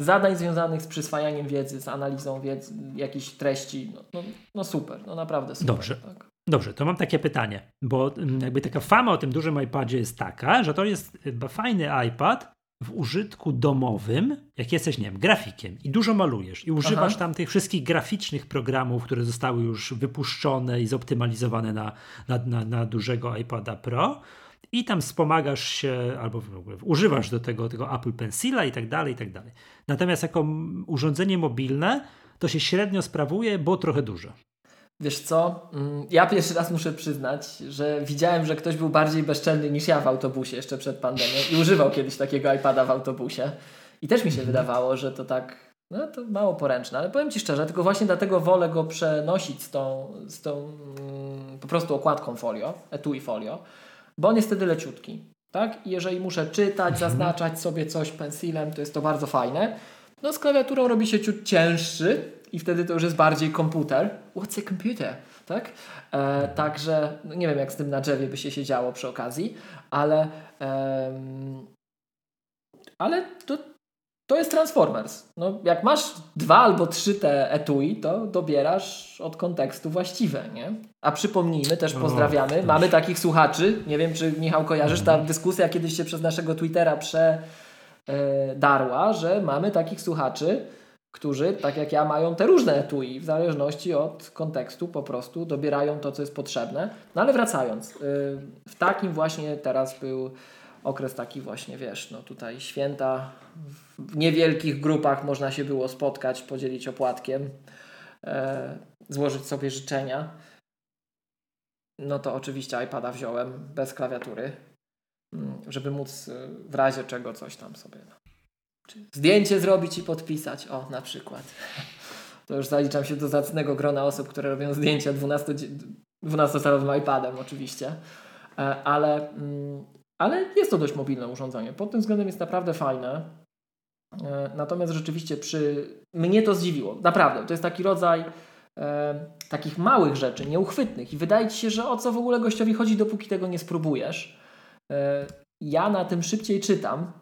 zadań związanych z przyswajaniem wiedzy, z analizą wiedzy, jakichś treści. No, no, no super, no naprawdę super. Dobrze. Tak. Dobrze, to mam takie pytanie, bo mm, jakby taka fama o tym dużym iPadzie jest taka, że to jest fajny iPad w użytku domowym, jak jesteś, nie wiem, grafikiem i dużo malujesz i używasz Aha. tam tych wszystkich graficznych programów, które zostały już wypuszczone i zoptymalizowane na, na, na, na dużego iPada Pro, i tam wspomagasz się albo w ogóle używasz do tego, tego Apple Pencila i tak dalej, i tak dalej. Natomiast jako urządzenie mobilne to się średnio sprawuje, bo trochę duże. Wiesz co? Mm, ja pierwszy raz muszę przyznać, że widziałem, że ktoś był bardziej bezczelny niż ja w autobusie jeszcze przed pandemią i używał kiedyś takiego iPada w autobusie. I też mi się mhm. wydawało, że to tak, no to mało poręczne, ale powiem Ci szczerze, tylko właśnie dlatego wolę go przenosić z tą, z tą mm, po prostu okładką folio, etui folio, bo on jest wtedy leciutki. Tak? I jeżeli muszę czytać, mhm. zaznaczać sobie coś pensilem, to jest to bardzo fajne. No z klawiaturą robi się ciut cięższy i wtedy to już jest bardziej komputer. What's a computer? Tak? E, także no nie wiem jak z tym na drzewie by się siedziało przy okazji, ale ale to, to jest Transformers. No, jak masz dwa albo trzy te etui, to dobierasz od kontekstu właściwe, nie? A przypomnijmy, też pozdrawiamy, o, mamy takich słuchaczy, nie wiem czy Michał kojarzysz, ta mhm. dyskusja kiedyś się przez naszego Twittera przedarła, że mamy takich słuchaczy, którzy, tak jak ja, mają te różne etui, w zależności od kontekstu po prostu dobierają to, co jest potrzebne. No ale wracając, y, w takim właśnie teraz był okres taki właśnie, wiesz, no tutaj święta, w niewielkich grupach można się było spotkać, podzielić opłatkiem, e, złożyć sobie życzenia. No to oczywiście iPada wziąłem bez klawiatury, mm, żeby móc y, w razie czego coś tam sobie no, zdjęcie zrobić i podpisać. O, na przykład. To już zaliczam się do zacnego grona osób, które robią zdjęcia 12, 12-calowym iPadem oczywiście. E, ale, mm, ale jest to dość mobilne urządzenie. Pod tym względem jest naprawdę fajne. E, natomiast rzeczywiście przy... Mnie to zdziwiło. Naprawdę. To jest taki rodzaj e, takich małych rzeczy, nieuchwytnych i wydaje Ci się, że o co w ogóle gościowi chodzi, dopóki tego nie spróbujesz. E, ja na tym szybciej czytam,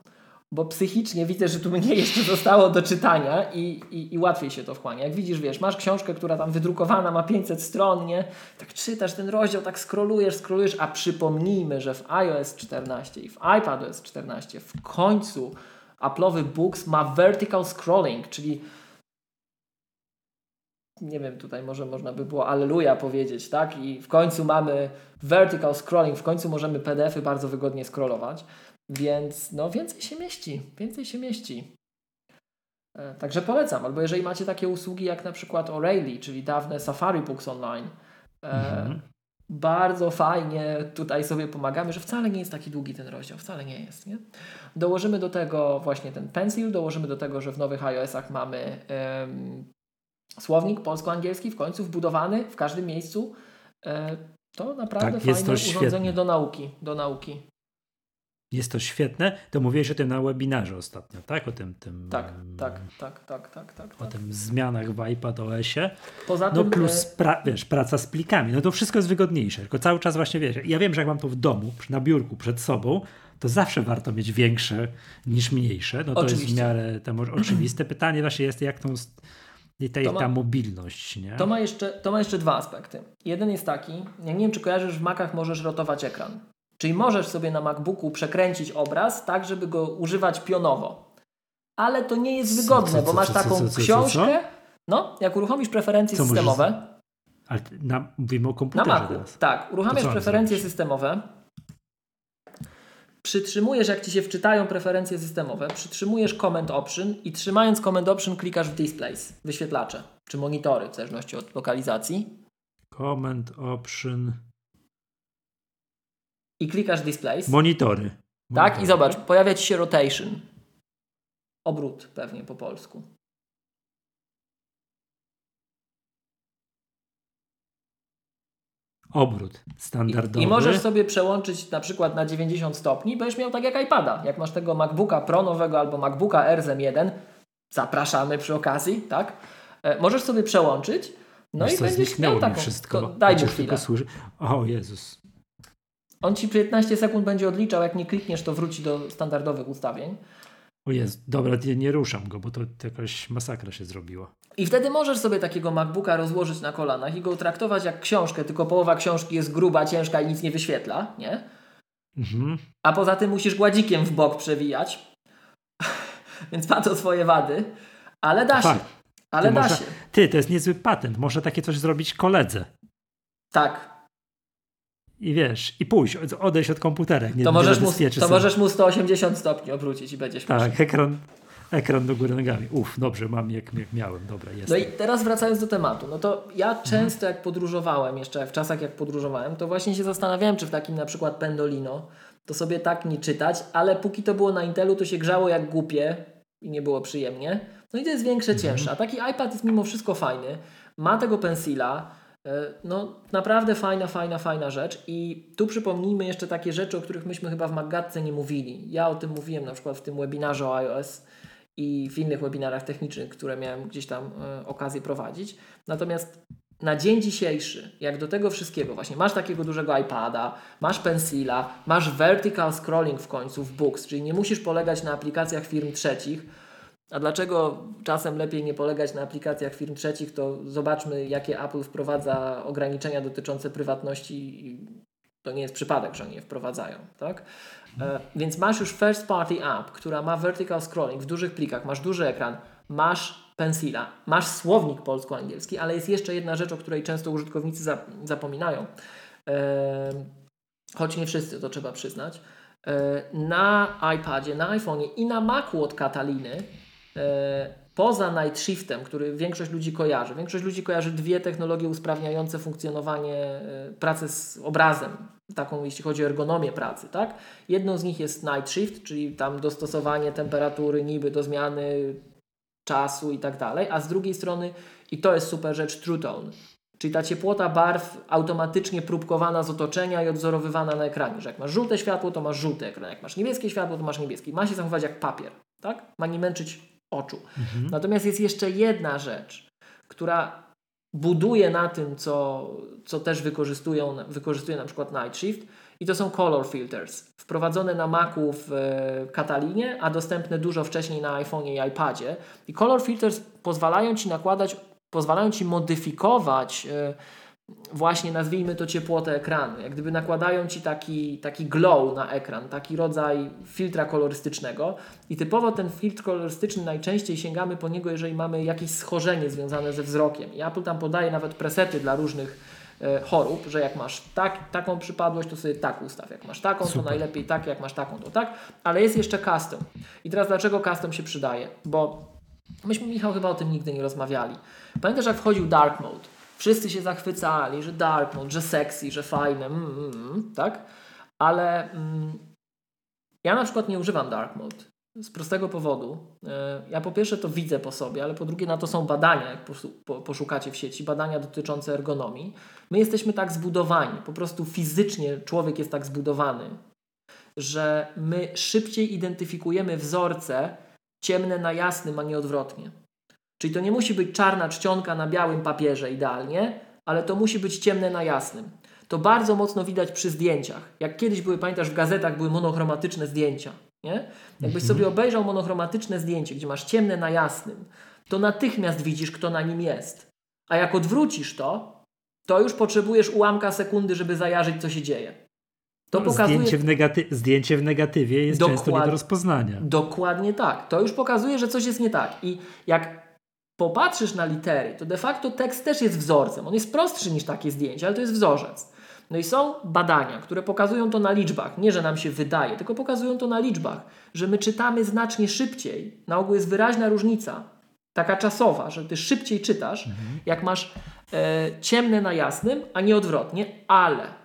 bo psychicznie widzę, że tu mnie jeszcze zostało do czytania i, i, i, łatwiej się to wchłania. Jak widzisz, wiesz, masz książkę, która tam wydrukowana ma 500 stron, nie? Tak czytasz ten rozdział, tak scrollujesz, scrollujesz, a przypomnijmy, że w iOS 14 i w iPadOS 14 w końcu Apple'owy Books ma vertical scrolling, czyli nie wiem, tutaj może można by było Alleluja powiedzieć, tak? I w końcu mamy vertical scrolling, w końcu możemy PDFy bardzo wygodnie scrollować. Więc no więcej się mieści, więcej się mieści. E, także polecam, albo jeżeli macie takie usługi jak na przykład O'Reilly, czyli dawne Safari Books Online, e, mhm. bardzo fajnie tutaj sobie pomagamy, że wcale nie jest taki długi ten rozdział, wcale nie jest. Nie? Dołożymy do tego właśnie ten pencil, dołożymy do tego, że w nowych iOS-ach mamy um, słownik polsko-angielski w końcu wbudowany w każdym miejscu. E, to naprawdę tak, fajne urządzenie do nauki, do nauki jest to świetne. To mówiłeś o tym na webinarze ostatnio, tak? O tym, tym tak, tak, tak, tak, tak, tak. O tym zmianach w iPadOSie. Poza no tym, plus e, pra, wiesz, praca z plikami. No to wszystko jest wygodniejsze. Tylko cały czas właśnie wiesz, ja wiem, że jak mam to w domu, na biurku przed sobą, to zawsze warto mieć większe niż mniejsze. No to Oczywiście. jest w miarę oczywiste. Pytanie właśnie jest, jak tą i ta, ma, ta mobilność. Nie? To, ma jeszcze, to ma jeszcze dwa aspekty. Jeden jest taki, ja nie wiem, czy kojarzysz, w Macach możesz rotować ekran. Czyli możesz sobie na MacBooku przekręcić obraz tak, żeby go używać pionowo. Ale to nie jest wygodne, bo masz taką książkę. No, jak uruchomisz preferencje systemowe. Ale na, mówimy o komputerze na Macu, teraz. Tak, uruchamiasz preferencje systemowe. Przytrzymujesz, jak ci się wczytają preferencje systemowe, przytrzymujesz Command Option i trzymając Command Option klikasz w Displays, wyświetlacze, czy monitory, w zależności od lokalizacji. Command Option i klikasz Displays. Monitory. Tak, i zobacz, pojawia Ci się rotation. Obrót pewnie po polsku. Obrót standardowy. I, I, możesz sobie przełączyć na przykład na 90 stopni, będziesz miał tak jak iPada. Jak masz tego MacBooka Pro nowego albo MacBooka RZM1, zapraszamy przy okazji, tak? E, możesz sobie przełączyć, no Wiesz, i będziesz miał taką... wszystko. To, daj mu chwilę. Służy... O Jezus. On ci 15 sekund będzie odliczał, jak nie klikniesz, to wróci do standardowych ustawień. O jest, dobra, nie, nie ruszam go, bo to jakaś masakra się zrobiła. I wtedy możesz sobie takiego MacBooka rozłożyć na kolanach i go traktować jak książkę, tylko połowa książki jest gruba, ciężka i nic nie wyświetla, nie? Mhm. A poza tym musisz gładzikiem w bok przewijać. Więc ma to swoje wady, ale da się. Ale da może... się. Ty, to jest niezły patent. Może takie coś zrobić koledze. Tak, i wiesz, i pójść, odejść od komputera. Nie, to, możesz mu, to możesz mu 180 stopni obrócić i będziesz Tak, ekran, ekran do góry nogami. Uff, dobrze, mam jak, miałem, dobra, jest. No i teraz wracając do tematu, no to ja często jak podróżowałem, jeszcze w czasach jak podróżowałem, to właśnie się zastanawiałem, czy w takim na przykład Pendolino to sobie tak nie czytać, ale póki to było na Intelu, to się grzało jak głupie i nie było przyjemnie. No i to jest większe, mhm. cięższe. A taki iPad jest mimo wszystko fajny, ma tego pensila, no naprawdę fajna, fajna, fajna rzecz i tu przypomnijmy jeszcze takie rzeczy, o których myśmy chyba w Magatce nie mówili. Ja o tym mówiłem na przykład w tym webinarze o iOS i w innych webinarach technicznych, które miałem gdzieś tam e, okazję prowadzić. Natomiast na dzień dzisiejszy, jak do tego wszystkiego, właśnie masz takiego dużego iPada, masz pensila, masz vertical scrolling w końcu w Books, czyli nie musisz polegać na aplikacjach firm trzecich. A dlaczego czasem lepiej nie polegać na aplikacjach firm trzecich, to zobaczmy, jakie Apple wprowadza ograniczenia dotyczące prywatności. To nie jest przypadek, że oni je wprowadzają. Tak? E, więc masz już first party app, która ma vertical scrolling w dużych plikach, masz duży ekran, masz pensila, masz słownik polsko-angielski, ale jest jeszcze jedna rzecz, o której często użytkownicy zapominają, e, choć nie wszyscy, to trzeba przyznać. E, na iPadzie, na iPhone'ie i na Macu od Kataliny poza Night Shiftem, który większość ludzi kojarzy, większość ludzi kojarzy dwie technologie usprawniające funkcjonowanie pracy z obrazem, taką jeśli chodzi o ergonomię pracy, tak? Jedną z nich jest Night Shift, czyli tam dostosowanie temperatury niby do zmiany czasu i tak dalej, a z drugiej strony, i to jest super rzecz, True Tone, czyli ta ciepłota barw automatycznie próbkowana z otoczenia i odzorowywana na ekranie, że jak masz żółte światło, to masz żółty ekran, jak masz niebieskie światło, to masz niebieski. Ma się zachować jak papier, tak? Ma nie męczyć oczu. Mhm. Natomiast jest jeszcze jedna rzecz, która buduje na tym, co, co też wykorzystują, wykorzystuje na przykład Night Shift, i to są color filters, wprowadzone na Macu w e, Katalinie, a dostępne dużo wcześniej na iPhone'ie i iPadzie. I color filters pozwalają Ci nakładać, pozwalają Ci modyfikować e, właśnie nazwijmy to ciepłotę ekranu. Jak gdyby nakładają Ci taki, taki glow na ekran, taki rodzaj filtra kolorystycznego i typowo ten filtr kolorystyczny najczęściej sięgamy po niego, jeżeli mamy jakieś schorzenie związane ze wzrokiem. I Apple tam podaje nawet presety dla różnych E, chorób, że jak masz tak, taką przypadłość, to sobie tak ustaw. Jak masz taką, Super. to najlepiej tak, jak masz taką, to tak. Ale jest jeszcze custom. I teraz dlaczego custom się przydaje? Bo myśmy, Michał, chyba o tym nigdy nie rozmawiali. Pamiętasz, jak wchodził dark mode? Wszyscy się zachwycali, że dark mode, że sexy, że fajne, mm, mm, mm tak? Ale mm, ja na przykład nie używam dark mode. Z prostego powodu. E, ja po pierwsze to widzę po sobie, ale po drugie na to są badania, jak poszukacie w sieci, badania dotyczące ergonomii. My jesteśmy tak zbudowani, po prostu fizycznie człowiek jest tak zbudowany, że my szybciej identyfikujemy wzorce ciemne na jasnym, a nie odwrotnie. Czyli to nie musi być czarna czcionka na białym papierze idealnie, ale to musi być ciemne na jasnym. To bardzo mocno widać przy zdjęciach. Jak kiedyś były, pamiętasz, w gazetach były monochromatyczne zdjęcia. Nie? Jakbyś mhm. sobie obejrzał monochromatyczne zdjęcie, gdzie masz ciemne na jasnym, to natychmiast widzisz, kto na nim jest. A jak odwrócisz to, to już potrzebujesz ułamka sekundy, żeby zajarzyć, co się dzieje. To pokazuje... zdjęcie, w negaty... zdjęcie w negatywie jest Dokład... często nie do rozpoznania. Dokładnie tak. To już pokazuje, że coś jest nie tak. I jak popatrzysz na litery, to de facto tekst też jest wzorcem. On jest prostszy niż takie zdjęcie, ale to jest wzorzec. No i są badania, które pokazują to na liczbach. Nie, że nam się wydaje, tylko pokazują to na liczbach, że my czytamy znacznie szybciej. Na ogół jest wyraźna różnica, taka czasowa, że ty szybciej czytasz, mhm. jak masz e, ciemne na jasnym, a nie odwrotnie, ale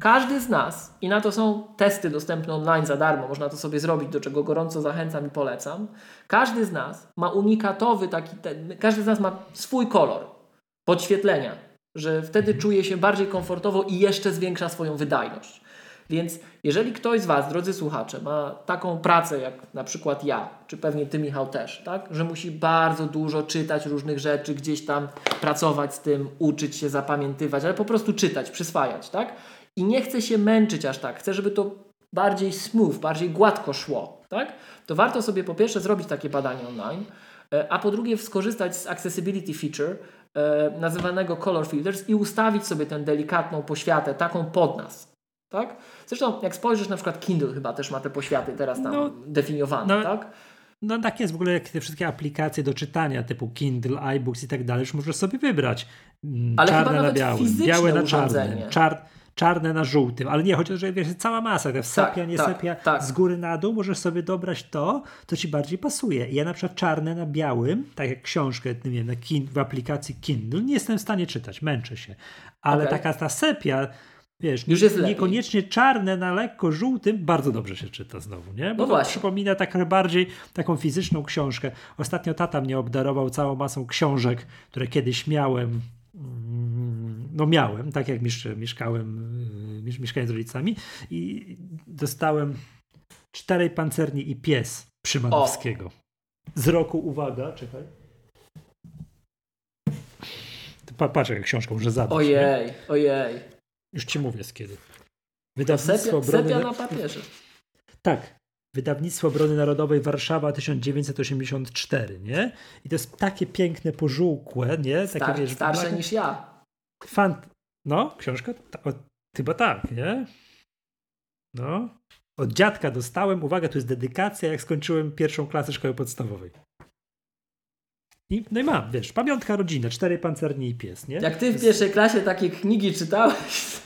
każdy z nas, i na to są testy dostępne online za darmo, można to sobie zrobić, do czego gorąco zachęcam i polecam. Każdy z nas ma unikatowy taki, ten, każdy z nas ma swój kolor podświetlenia że wtedy mhm. czuje się bardziej komfortowo i jeszcze zwiększa swoją wydajność. Więc jeżeli ktoś z Was, drodzy słuchacze, ma taką pracę jak na przykład ja, czy pewnie Ty Michał też, tak? że musi bardzo dużo czytać różnych rzeczy, gdzieś tam pracować z tym, uczyć się, zapamiętywać, ale po prostu czytać, przyswajać, tak? I nie chce się męczyć aż tak, chce, żeby to bardziej smooth, bardziej gładko szło, tak? To warto sobie po pierwsze zrobić takie badanie online, e, a po drugie skorzystać z accessibility feature, e, nazywanego color filters i ustawić sobie tę delikatną poświatę, taką pod nas. Tak? Zresztą jak spojrzysz na przykład Kindle chyba też ma te poświaty teraz tam no, definiowane, no, tak? No tak jest w ogóle jak te wszystkie aplikacje do czytania typu Kindle, iBooks i tak dalej, już możesz sobie wybrać mm, Ale czarne na białym, białe na czarnym, czar, czarne na żółtym, ale nie, że wiesz, cała masa, sepia, tak, nie tak, sepia, tak. z góry na dół, możesz sobie dobrać to, co ci bardziej pasuje. Ja na przykład czarne na białym, tak jak książkę, nie wiem, na kin, w aplikacji Kindle, nie jestem w stanie czytać, męczę się. Ale okay. taka ta sepia, wiesz, Już jest niekoniecznie lepiej. czarne na lekko żółtym, bardzo dobrze się czyta znowu, nie? Bo no to właśnie. przypomina tak bardziej taką fizyczną książkę. Ostatnio tata mnie obdarował całą masą książek, które kiedyś miałem mm, no miałem, tak jak mieszkałem, y, mieszkałem z rodzicami i dostałem Czterej Pancerni i Pies Przymanowskiego. O. Z roku, uwaga, czekaj. Patrz, jak książkę może zadać. Ojej, nie? ojej. Już ci mówię z kiedy. Wydawnictwo sepia, Obrony... sepia na papierze. Tak. Wydawnictwo Obrony Narodowej Warszawa 1984, nie? I to jest takie piękne, pożółkłe, nie? Takie, Star, wiesz, starsze niż ja. Fan... No, książka? Chyba tak, nie? No. Od dziadka dostałem, uwaga, tu jest dedykacja, jak skończyłem pierwszą klasę szkoły podstawowej. I, no i mam, wiesz, pamiątka rodziny, cztery pancerni i pies, nie? Jak ty w pierwszej klasie takie knigi czytałeś,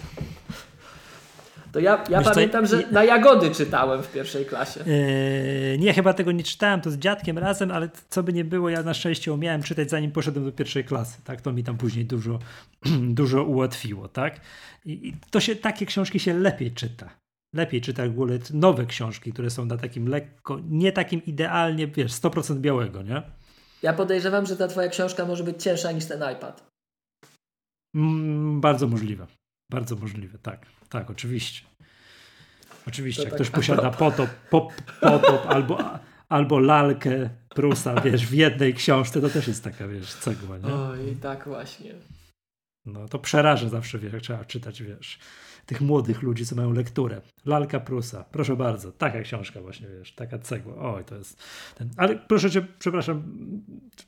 to ja, ja pamiętam, co, że na jagody czytałem w pierwszej klasie. Yy, nie, chyba tego nie czytałem, to z dziadkiem razem, ale co by nie było, ja na szczęście umiałem czytać zanim poszedłem do pierwszej klasy, tak? To mi tam później dużo, dużo ułatwiło, tak? I, I, to się, takie książki się lepiej czyta. Lepiej czyta w ogóle nowe książki, które są na takim lekko, nie takim idealnie, wiesz, 100% białego, nie? Ja podejrzewam, że ta twoja książka może być cięższa niż ten iPad. Mm, bardzo możliwe. Bardzo możliwe, tak. Tak, oczywiście. Oczywiście, jak tak ktoś posiada potop, pop, potop albo, albo lalkę Prusa, wiesz, w jednej książce, to też jest taka, wiesz, cegła, nie? Oj, tak właśnie. No, to przeraża zawsze, wiesz, jak trzeba czytać, wiesz tych młodych ludzi, co mają lekturę. Lalka Prusa, proszę bardzo, taka książka właśnie, wiesz, taka cegła. Oj, to jest ten. Ale proszę cię, przepraszam,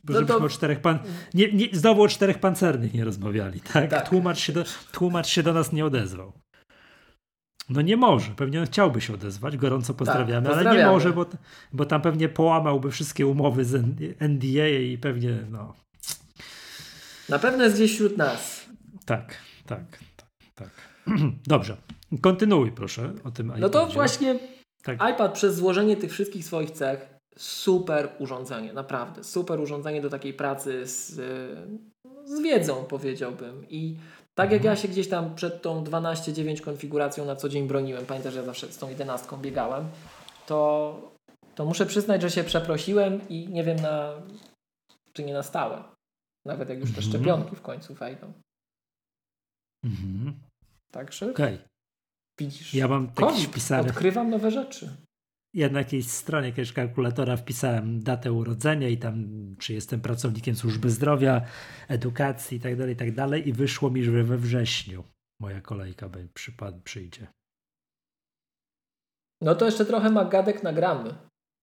no to... o czterech pan... Nie, nie, znowu o czterech pancernych nie rozmawiali, tak? tak. Tłumacz, się do, tłumacz się do nas nie odezwał. No nie może, pewnie on chciałby się odezwać, gorąco pozdrawiamy, tak, pozdrawiamy. ale nie może, bo, bo tam pewnie połamałby wszystkie umowy z NDA i pewnie, no... Na pewno jest gdzieś wśród nas. Tak, tak, tak, tak. Dobrze. Kontynuuj proszę o tym iPadzie. No to właśnie tak. iPad przez złożenie tych wszystkich swoich cech super urządzenie, naprawdę. Super urządzenie do takiej pracy z, z wiedzą powiedziałbym. I tak jak ja się gdzieś tam przed tą 12.9 konfiguracją na co dzień broniłem, pamiętasz, że ja zawsze z tą 11 biegałem, to, to muszę przyznać, że się przeprosiłem i nie wiem na czy nie na stałe. Nawet jak już te mhm. szczepionki w końcu wejdą. Mhm. Także okay. widzisz, ja mam taki wpisany. Odkrywam nowe rzeczy. Ja na jakiejś stronie jakiegoś kalkulatora wpisałem datę urodzenia i tam, czy jestem pracownikiem służby zdrowia, edukacji i tak dalej, i tak dalej. I wyszło mi, że we wrześniu moja kolejka przypad, przyjdzie. No to jeszcze trochę magadek nagramy.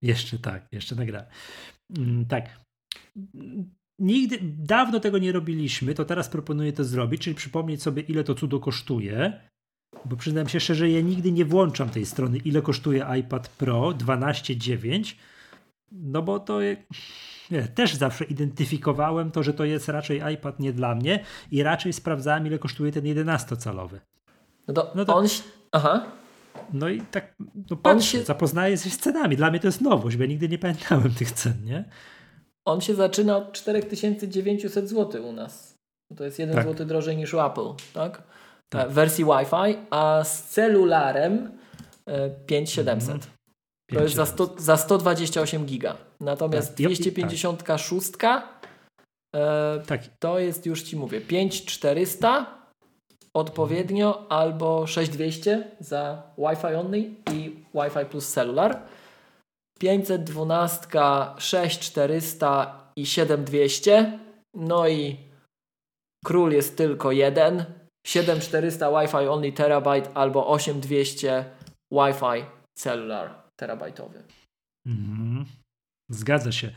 Jeszcze tak, jeszcze nagramy. Mm, tak. Nigdy, dawno tego nie robiliśmy, to teraz proponuję to zrobić, czyli przypomnieć sobie, ile to cudo kosztuje. Bo przyznam się szczerze, ja nigdy nie włączam tej strony, ile kosztuje iPad Pro 12.9. No bo to nie, też zawsze identyfikowałem to, że to jest raczej iPad nie dla mnie i raczej sprawdzałem, ile kosztuje ten 11-calowy. No to, no to on. Aha. No i tak, no patrz, się... zapoznaję się z cenami. Dla mnie to jest nowość, bo ja nigdy nie pamiętałem tych cen, nie? On się zaczyna od 4900 zł u nas. To jest 1 tak. zł drożej niż Apple, tak? Tak. W wersji Wi-Fi, a z celularem 5700. Mm. To jest za, 100, za 128 giga. Natomiast tak. 256 e, tak. to jest już Ci mówię 5400 odpowiednio albo 6200 za Wi-Fi only i Wi-Fi plus celular. 512, 6400 i 7200. No i król jest tylko jeden. 7400 Wi-Fi only terabyte albo 8200 Wi-Fi cellular terabajtowy. Mhm. Zgadza się.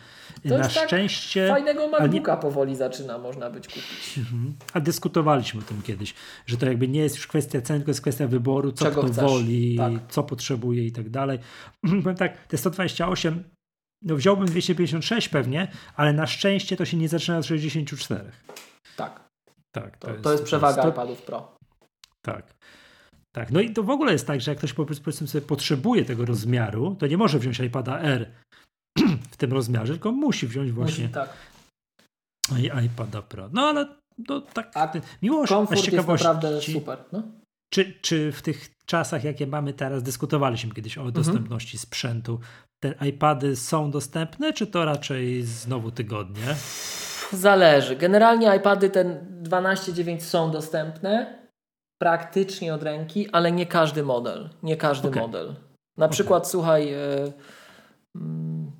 To Na tak szczęście. fajnego MacBooka nie... powoli zaczyna można być kupić. Mhm. A dyskutowaliśmy o tym kiedyś, że to jakby nie jest już kwestia ceny, tylko jest kwestia wyboru, co Czego kto chcesz? woli, tak. co potrzebuje i tak dalej. Powiem tak, te 128, no wziąłbym 256 pewnie, ale na szczęście to się nie zaczyna od 64. Tak. Tak. To, to, jest, to jest, przewaga to iPadów Pro. Tak. tak. No i to w ogóle jest tak, że jak ktoś powiedzmy sobie potrzebuje tego rozmiaru, to nie może wziąć iPada R w tym rozmiarze, tylko musi wziąć właśnie musi, tak. iPada Pro. No ale to tak. A miło, komfort jest naprawdę super. No? Czy, czy w tych czasach, jakie mamy teraz, dyskutowaliśmy kiedyś o mhm. dostępności sprzętu, te iPady są dostępne, czy to raczej znowu tygodnie? Zależy. Generalnie iPady ten 12.9 są dostępne praktycznie od ręki, ale nie każdy model. Nie każdy okay. model. Na okay. przykład, słuchaj, e, mm,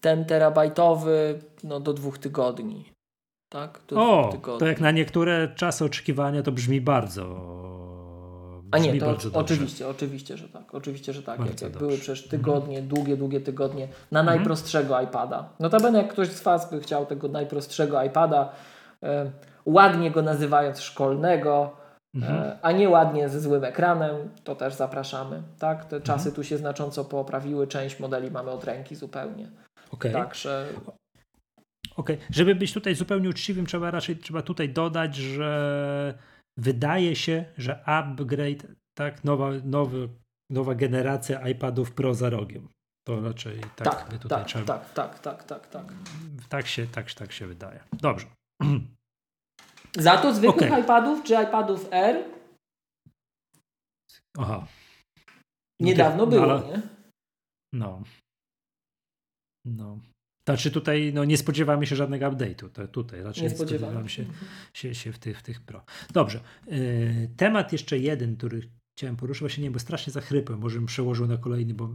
ten terabajtowy no, do dwóch tygodni. Tak? Do o, dwóch tygodni. to jak na niektóre czasy oczekiwania to brzmi bardzo a nie, to oczywiście, oczywiście, że tak. Oczywiście, że tak. jak, jak były przecież tygodnie, mhm. długie, długie tygodnie na mhm. najprostszego iPada. Notabene jak ktoś z Was by chciał tego najprostszego iPada, e, ładnie go nazywając szkolnego, e, mhm. a nie ładnie ze złym ekranem, to też zapraszamy. Tak? Te czasy mhm. tu się znacząco poprawiły, część modeli mamy od ręki zupełnie. Okay. Także Okej, okay. żeby być tutaj zupełnie uczciwym, trzeba raczej trzeba tutaj dodać, że wydaje się, że upgrade, tak, nowa, nowy, nowa generacja iPadów Pro za rogiem. To raczej tak, tak tutaj tak, trzeba. Tak, tak, tak, tak, tak. Tak się, tak, tak się wydaje. Dobrze. Za to zwykłych okay. iPadów czy iPadów R? Aha. Niedawno było, nie? No. No. Znaczy tutaj no, nie spodziewamy się żadnego update'u. tutaj raczej nie spodziewamy się, się, się w, tych, w tych pro. Dobrze. Yy, temat jeszcze jeden, który chciałem poruszyć, właśnie nie, bo strasznie zachrypłem, może bym przełożył na kolejny bo,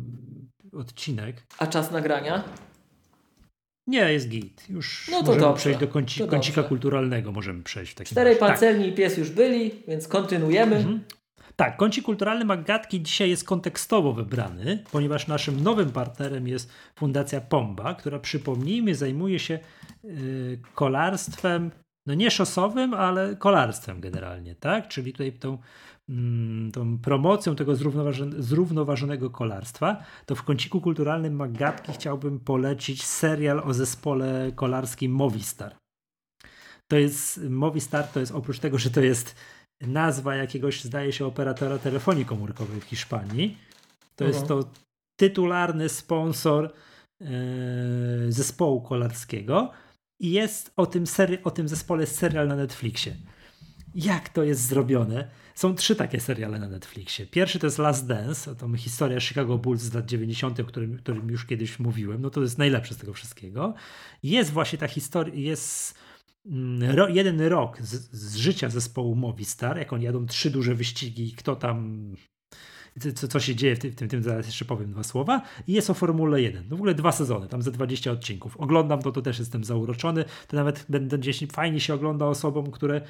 odcinek. A czas nagrania? Nie, jest git. Już no to możemy dobrze. przejść do kąci, kącika kulturalnego. Możemy przejść w takim Czterej pancerni tak. i pies już byli, więc kontynuujemy. Mhm. Tak, kącik kulturalny Magatki dzisiaj jest kontekstowo wybrany, ponieważ naszym nowym partnerem jest Fundacja Pomba, która przypomnijmy zajmuje się yy, kolarstwem, no nie szosowym, ale kolarstwem generalnie, tak? Czyli tutaj tą, mm, tą promocją tego zrównoważonego kolarstwa, to w kąciku kulturalnym Magatki chciałbym polecić serial o zespole kolarskim Movistar. To jest Movistar, to jest oprócz tego, że to jest nazwa jakiegoś, zdaje się, operatora telefonii komórkowej w Hiszpanii. To jest to tytularny sponsor e, zespołu kolarskiego i jest o tym, seri- o tym zespole serial na Netflixie. Jak to jest zrobione? Są trzy takie seriale na Netflixie. Pierwszy to jest Last Dance, to historia Chicago Bulls z lat 90., o którym, którym już kiedyś mówiłem. No to jest najlepsze z tego wszystkiego. Jest właśnie ta historia, jest ro, jeden rok z, z, życia zespołu Movistar, jak oni jadą trzy duże wyścigi, kto tam, co, co się dzieje w tym, w tym zaraz jeszcze powiem dwa słowa. I jest o Formule 1. No w ogóle dwa sezony, tam ze 20 odcinków. Oglądam to, to też jestem zauroczony. To nawet będę gdzieś fajnie się ogląda osobom, które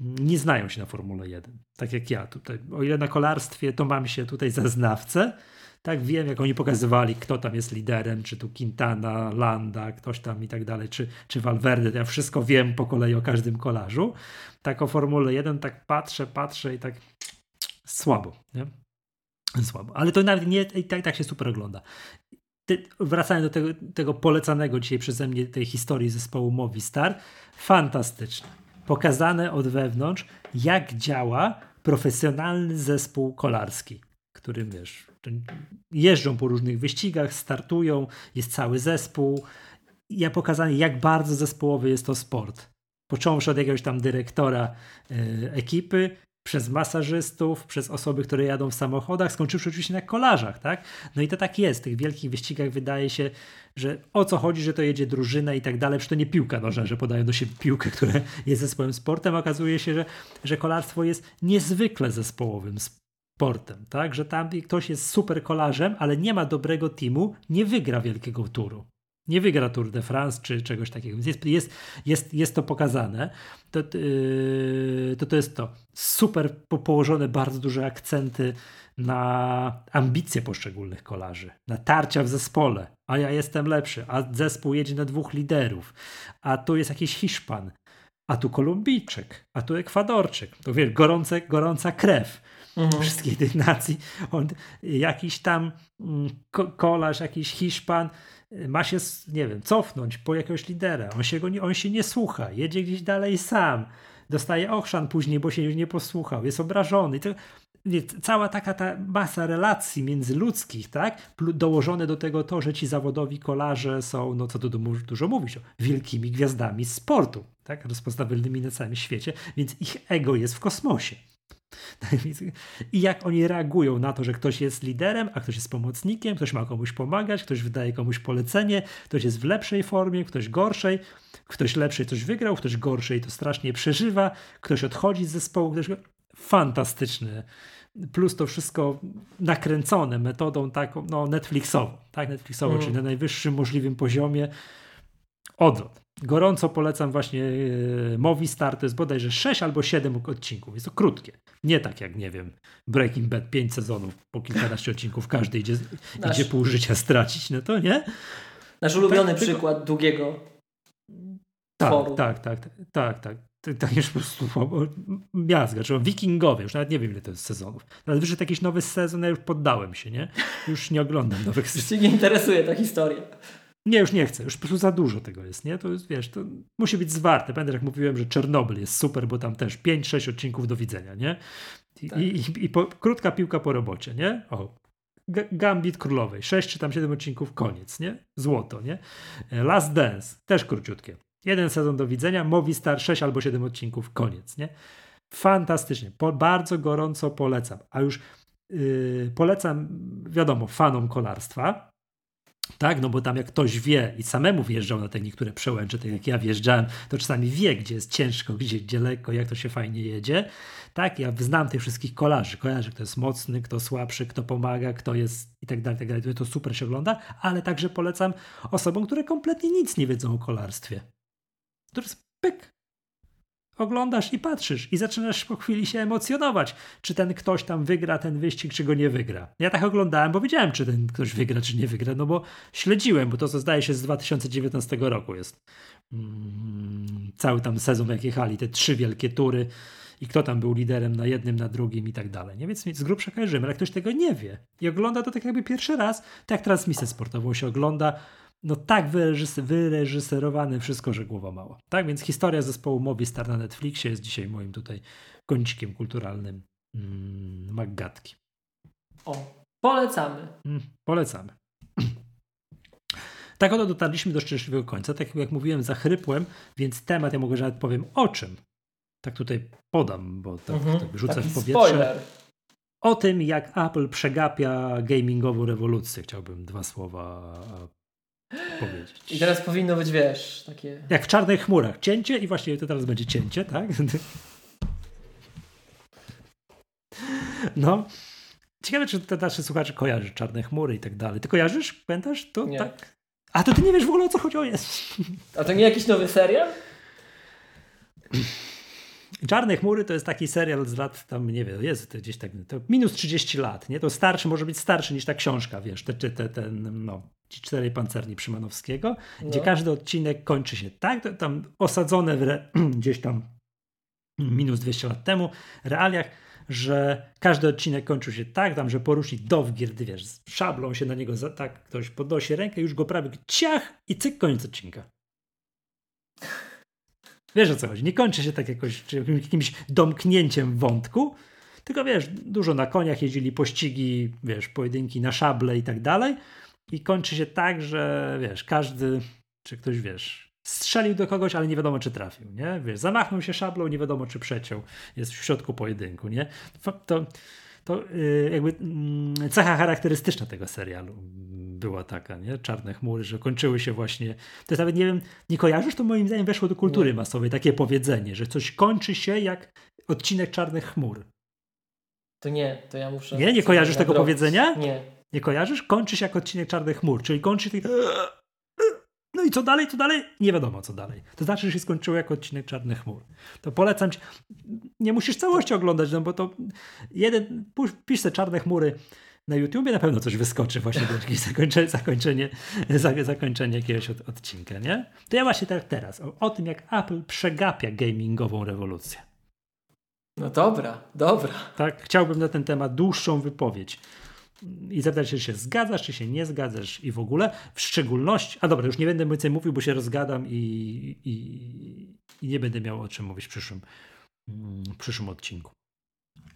nie znają się na Formule 1. Tak jak ja tutaj. O ile na kolarstwie to mam się tutaj za znawcę, tak wiem, jak oni pokazywali, kto tam jest liderem, czy tu Quintana, Landa, ktoś tam i tak dalej, czy, czy Valverde. Ja wszystko wiem po kolei o każdym kolarzu. Tak o Formule 1 tak patrzę, patrzę i tak słabo, nie? Słabo. Ale to nawet nie, i tak, tak się super ogląda. Wracając do tego, tego polecanego dzisiaj przeze mnie tej historii zespołu Movistar, fantastyczne. Pokazane od wewnątrz, jak działa profesjonalny zespół kolarski, którym wiesz, jeżdżą po różnych wyścigach, startują, jest cały zespół. Ja pokazane, jak bardzo zespołowy jest to sport. Począwszy od jakiegoś tam dyrektora y, ekipy, przez masażystów, przez osoby, które jadą w samochodach, skończywszy oczywiście na kolarzach, tak? No i to tak jest. W tych wielkich wyścigach wydaje się, że o co chodzi, że to jedzie drużyna i tak dalej, przecież to nie piłka nożna, że podają do siebie piłkę, która jest zespołem sportem. Okazuje się, że, że kolarstwo jest niezwykle zespołowym sportem, tak? Że tam ktoś jest super kolarzem, ale nie ma dobrego teamu, nie wygra wielkiego turu. Nie wygra Tour de France czy czegoś takiego. Jest, jest, jest, jest to pokazane. To, yy, to, to jest to. Super położone bardzo duże akcenty na ambicje poszczególnych kolarzy, na tarcia w zespole. A ja jestem lepszy, a zespół jedzie na dwóch liderów, a tu jest jakiś Hiszpan, a tu Kolumbijczyk, a tu Ekwadorczyk. To wiesz, gorące, gorąca krew mhm. wszystkich tych nacji. On, jakiś tam mm, ko kolarz, jakiś Hiszpan y, ma się, nie wiem, cofnąć po jakiegoś lidera. On się, go nie, on się nie słucha, jedzie gdzieś dalej sam. dostaje ochrzan później, bo się już nie posłuchał, jest obrażony. To, cała taka ta masa relacji międzyludzkich, tak? Dołożone do tego to, że ci zawodowi kolarze są, no co tu dużo mówić, wielkimi gwiazdami sportu, tak? Rozpoznawalnymi na całym świecie, więc ich ego jest w kosmosie. I jak oni reagują na to, że ktoś jest liderem, a ktoś jest pomocnikiem, ktoś ma komuś pomagać, ktoś wydaje komuś polecenie, ktoś jest w lepszej formie, ktoś gorszej, ktoś lepszej coś wygrał, ktoś gorszej to strasznie przeżywa, ktoś odchodzi z zespołu, ktoś... Fantastyczny. Plus to wszystko nakręcone metodą taką, no Netflixową, tak, Netflixową, mm. czyli na najwyższym możliwym poziomie. Odlot. Gorąco polecam właśnie e, Movistar, to jest bodajże 6 albo 7 odcinków. Jest to krótkie. Nie tak jak, nie wiem, Breaking Bad 5 sezonów, po kilkanaście odcinków każdy idzie, Nasz... idzie pół życia stracić, no to nie? Nasz ulubiony tak, przykład tylko... długiego tak, tak, tak, tak, tak, tak. Tak już po prostu miazga, czy wikingowie, już nawet nie wiem ile to jest sezonów. Ale wyszedł jakiś nowy sezon, ja już poddałem się, nie? Już nie oglądam nowych sezonów. Nie interesuje ta historia. Nie, już nie chcę, już po prostu za dużo tego jest, nie? To jest, wiesz, to musi być zwarte. Pamiętasz, jak mówiłem, że Czernobyl jest super, bo tam też 5-6 odcinków do widzenia, nie? I, tak. i, i po, krótka piłka po robocie, nie? O, Gambit Królowej, 6 czy tam 7 odcinków, koniec, nie? Złoto, nie? Last Dance, też króciutkie. Jeden sezon do widzenia, Movistar 6 albo 7 odcinków, koniec, nie? Fantastycznie, po, bardzo gorąco polecam. A już yy, polecam, wiadomo, fanom kolarstwa, tak, no bo tam jak ktoś wie i samemu wjeżdżał na te niektóre przełęcze, tak jak ja wjeżdżałem, to czasami wie, gdzie jest ciężko, gdzie, gdzie lekko, jak to się fajnie jedzie. Tak, ja znam tych wszystkich kolarzy, kojarzę, kto jest mocny, kto słabszy, kto pomaga, kto jest i tak dalej, tak dalej. To super się ogląda, ale także polecam osobom, które kompletnie nic nie wiedzą o kolarstwie. To jest pyk, oglądasz i patrzysz i zaczynasz po chwili się emocjonować, czy ten ktoś tam wygra ten wyścig, czy go nie wygra. Ja tak oglądałem, bo wiedziałem, czy ten ktoś wygra, czy nie wygra, no bo śledziłem, bo to co zdaje się z 2019 roku jest. Mm, cały tam sezon, jak jechali, te trzy wielkie tury i kto tam był liderem na jednym, na drugim i tak dalej. Nie? Więc z grubsza kojarzymy, ale ktoś tego nie wie i ogląda to tak jakby pierwszy raz, tak jak transmisję sportową się ogląda, no tak wyreżyserowane wszystko, że głowa mała. Tak więc historia zespołu Movistar na Netflixie jest dzisiaj moim tutaj kącikiem kulturalnym mm, Maggatki. O, polecamy. Mm, polecamy. Tak oto dotarliśmy do szczęśliwego końca. Tak jak mówiłem, zachrypłem, więc temat, ja mogę, nawet powiem o czym. Tak tutaj podam, bo tak, mhm, tak rzucę w powietrze. Spoiler. O tym, jak Apple przegapia gamingową rewolucję. Chciałbym dwa słowa powiedzieć. I teraz powinno być, wiesz, takie... Jak w czarnych chmurach. Cięcie i właśnie to teraz będzie cięcie, tak? No. Ciekawe, czy te nasze słuchacze kojarzy czarne chmury i tak dalej. Ty kojarzysz? Pamiętasz? To nie. tak. A to ty nie wiesz w ogóle o co chodzi o jest. A to nie jakiś nowy serial? Czarne chmury to jest taki serial z lat tam, nie wiem, jest to gdzieś tak, to minus 30 lat, nie? To starszy, może być starszy niż ta książka, wiesz, te, te, ten, no, ci czterej pancerni Przymanowskiego, no. gdzie każdy odcinek kończy się tak, to tam osadzone w re, gdzieś tam minus 200 lat temu realiach, że każdy odcinek kończył się tak, tam, że porusznik Dowgird, wiesz, z szablą się na niego, za, tak, ktoś podnosi rękę, już go prawie ciach i cyk, koniec odcinka. Wiesz o co chodzi? Nie kończy się tak jakoś, jakimś domknięciem wątku, tylko wiesz, dużo na koniach jeździli pościgi, wiesz, pojedynki na szable i tak dalej. I kończy się tak, że wiesz, każdy, czy ktoś wiesz, strzelił do kogoś, ale nie wiadomo, czy trafił, nie? Wiesz, zamachnął się szablą, nie wiadomo, czy przeciął. Jest w środku pojedynku, nie? To, to yy, jakby yy, cecha charakterystyczna tego serialu była taka, nie? Czarne chmury, że kończyły się właśnie. To jest nawet, nie wiem, nie kojarzysz, to moim zdaniem weszło do kultury masowej takie powiedzenie, że coś kończy się jak odcinek czarnych chmur. To nie, to ja muszę. Nie, nie kojarzysz tego nadrobić. powiedzenia? Nie. Nie kojarzysz? Kończy się jak odcinek czarnych chmur, czyli kończy się. No i co dalej, co dalej? Nie wiadomo, co dalej. To znaczy, że się skończyło jako odcinek Czarnych Chmur. To polecam ci. Nie musisz całości oglądać, no bo to jeden, pisz te Czarne Chmury na YouTubie, na pewno coś wyskoczy właśnie do jakiegoś zakończenie, zakończenie, zakończenie jakiegoś od, odcinka, nie? To ja właśnie tak teraz o, o tym, jak Apple przegapia gamingową rewolucję. No dobra, dobra. Tak, chciałbym na ten temat dłuższą wypowiedź i zapytać, czy się zgadzasz, czy się nie zgadzasz i w ogóle, w szczególności, a dobra, już nie będę więcej mówił, bo się rozgadam i, i, i nie będę miał o czym mówić w przyszłym mm, w przyszłym odcinku.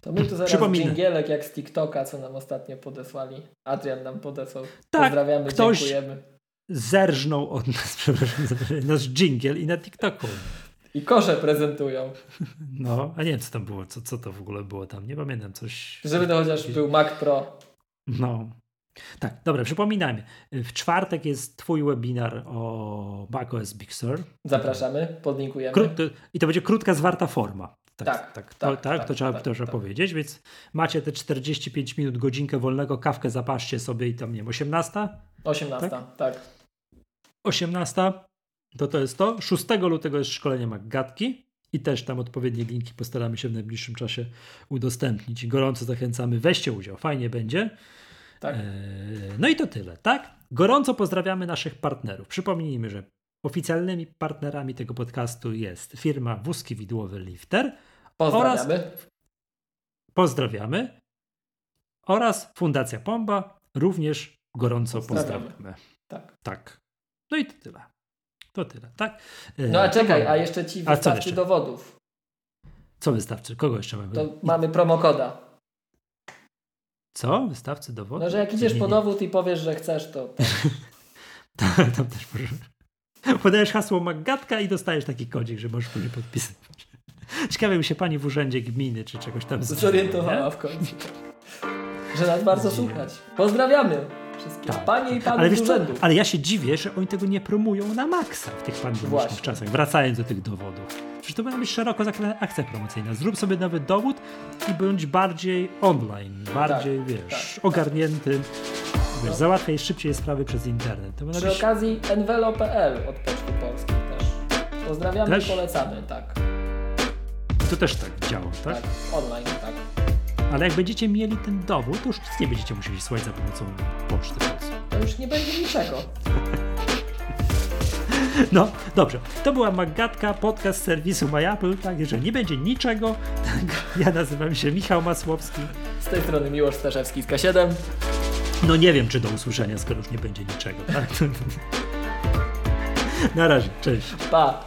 To my tu zaraz dżingielek jak z TikToka, co nam ostatnio podesłali. Adrian nam podesłał. Tak, Pozdrawiamy, ktoś dziękujemy. zerżnął od nas, przepraszam, nasz dżingiel i na TikToku. I kosze prezentują. No, a nie wiem co tam było, co, co to w ogóle było tam, nie pamiętam coś. Żeby to chociaż był Mac Pro. No. Tak, dobra, przypominajmy. W czwartek jest Twój webinar o macOS Big Sur. Zapraszamy, podlinkujemy. I to będzie krótka, zwarta forma. Tak, tak, tak, to, tak, tak, to trzeba, tak, to trzeba tak. powiedzieć, więc macie te 45 minut, godzinkę wolnego, kawkę zapaszcie sobie i tam, nie wiem, 18? 18, tak. tak. 18 to to jest to. 6 lutego jest szkolenie Maggatki i też tam odpowiednie linki postaramy się w najbliższym czasie udostępnić. Gorąco zachęcamy, weźcie udział, fajnie będzie. Tak. E, no i to tyle, tak? Gorąco pozdrawiamy naszych partnerów. Przypomnijmy, że oficjalnymi partnerami tego podcastu jest firma Wózki Widłowy Lifter. Pozdrawiamy. Oraz, pozdrawiamy. Oraz Fundacja Pomba również gorąco pozdrawiamy. pozdrawiamy. Tak. tak. No i to tyle. To tyle, tak? No a czekaj, a jeszcze ci wystarczy dowodów. Co wystarczy? Kogo jeszcze mamy? To mamy promokoda. Co? Wystawcy dowodów? No, że jak idziesz po dowód i powiesz, że chcesz, to... tam, tam też może... Podajesz hasło Magatka i dostajesz taki kodzik, że możesz później podpisywać. Ciekawe, by się pani w urzędzie gminy czy czegoś tam zorientowała w końcu. Że nas bardzo słuchać. Pozdrawiamy! Wszystkie tak. panie i panów ale wiesz co, Ale ja się dziwię, że oni tego nie promują na maksa w tych pandemicznych czasach, wracając do tych dowodów. Przecież to powinna być szeroko zakryta akcja promocyjna. Zrób sobie nowy dowód i bądź bardziej online, bardziej, tak, wiesz, tak, ogarnięty. Wiesz, no. załatwiaj szybciej sprawy przez internet. To Przy być... okazji envelo.pl od Poczty Polskiej też. Pozdrawiamy też? i polecamy, tak. To też tak działa, tak? Tak, online, tak. Ale jak będziecie mieli ten dowód, to już nic nie będziecie musieli słuchać za pomocą poczty. To już nie będzie niczego. No, dobrze. To była Magatka, podcast serwisu MyApple, tak, że nie będzie niczego. Tak, ja nazywam się Michał Masłowski. Z tej strony Miłosz Staszewski z K7. No nie wiem, czy do usłyszenia, skoro już nie będzie niczego, tak? Na razie, cześć. Pa.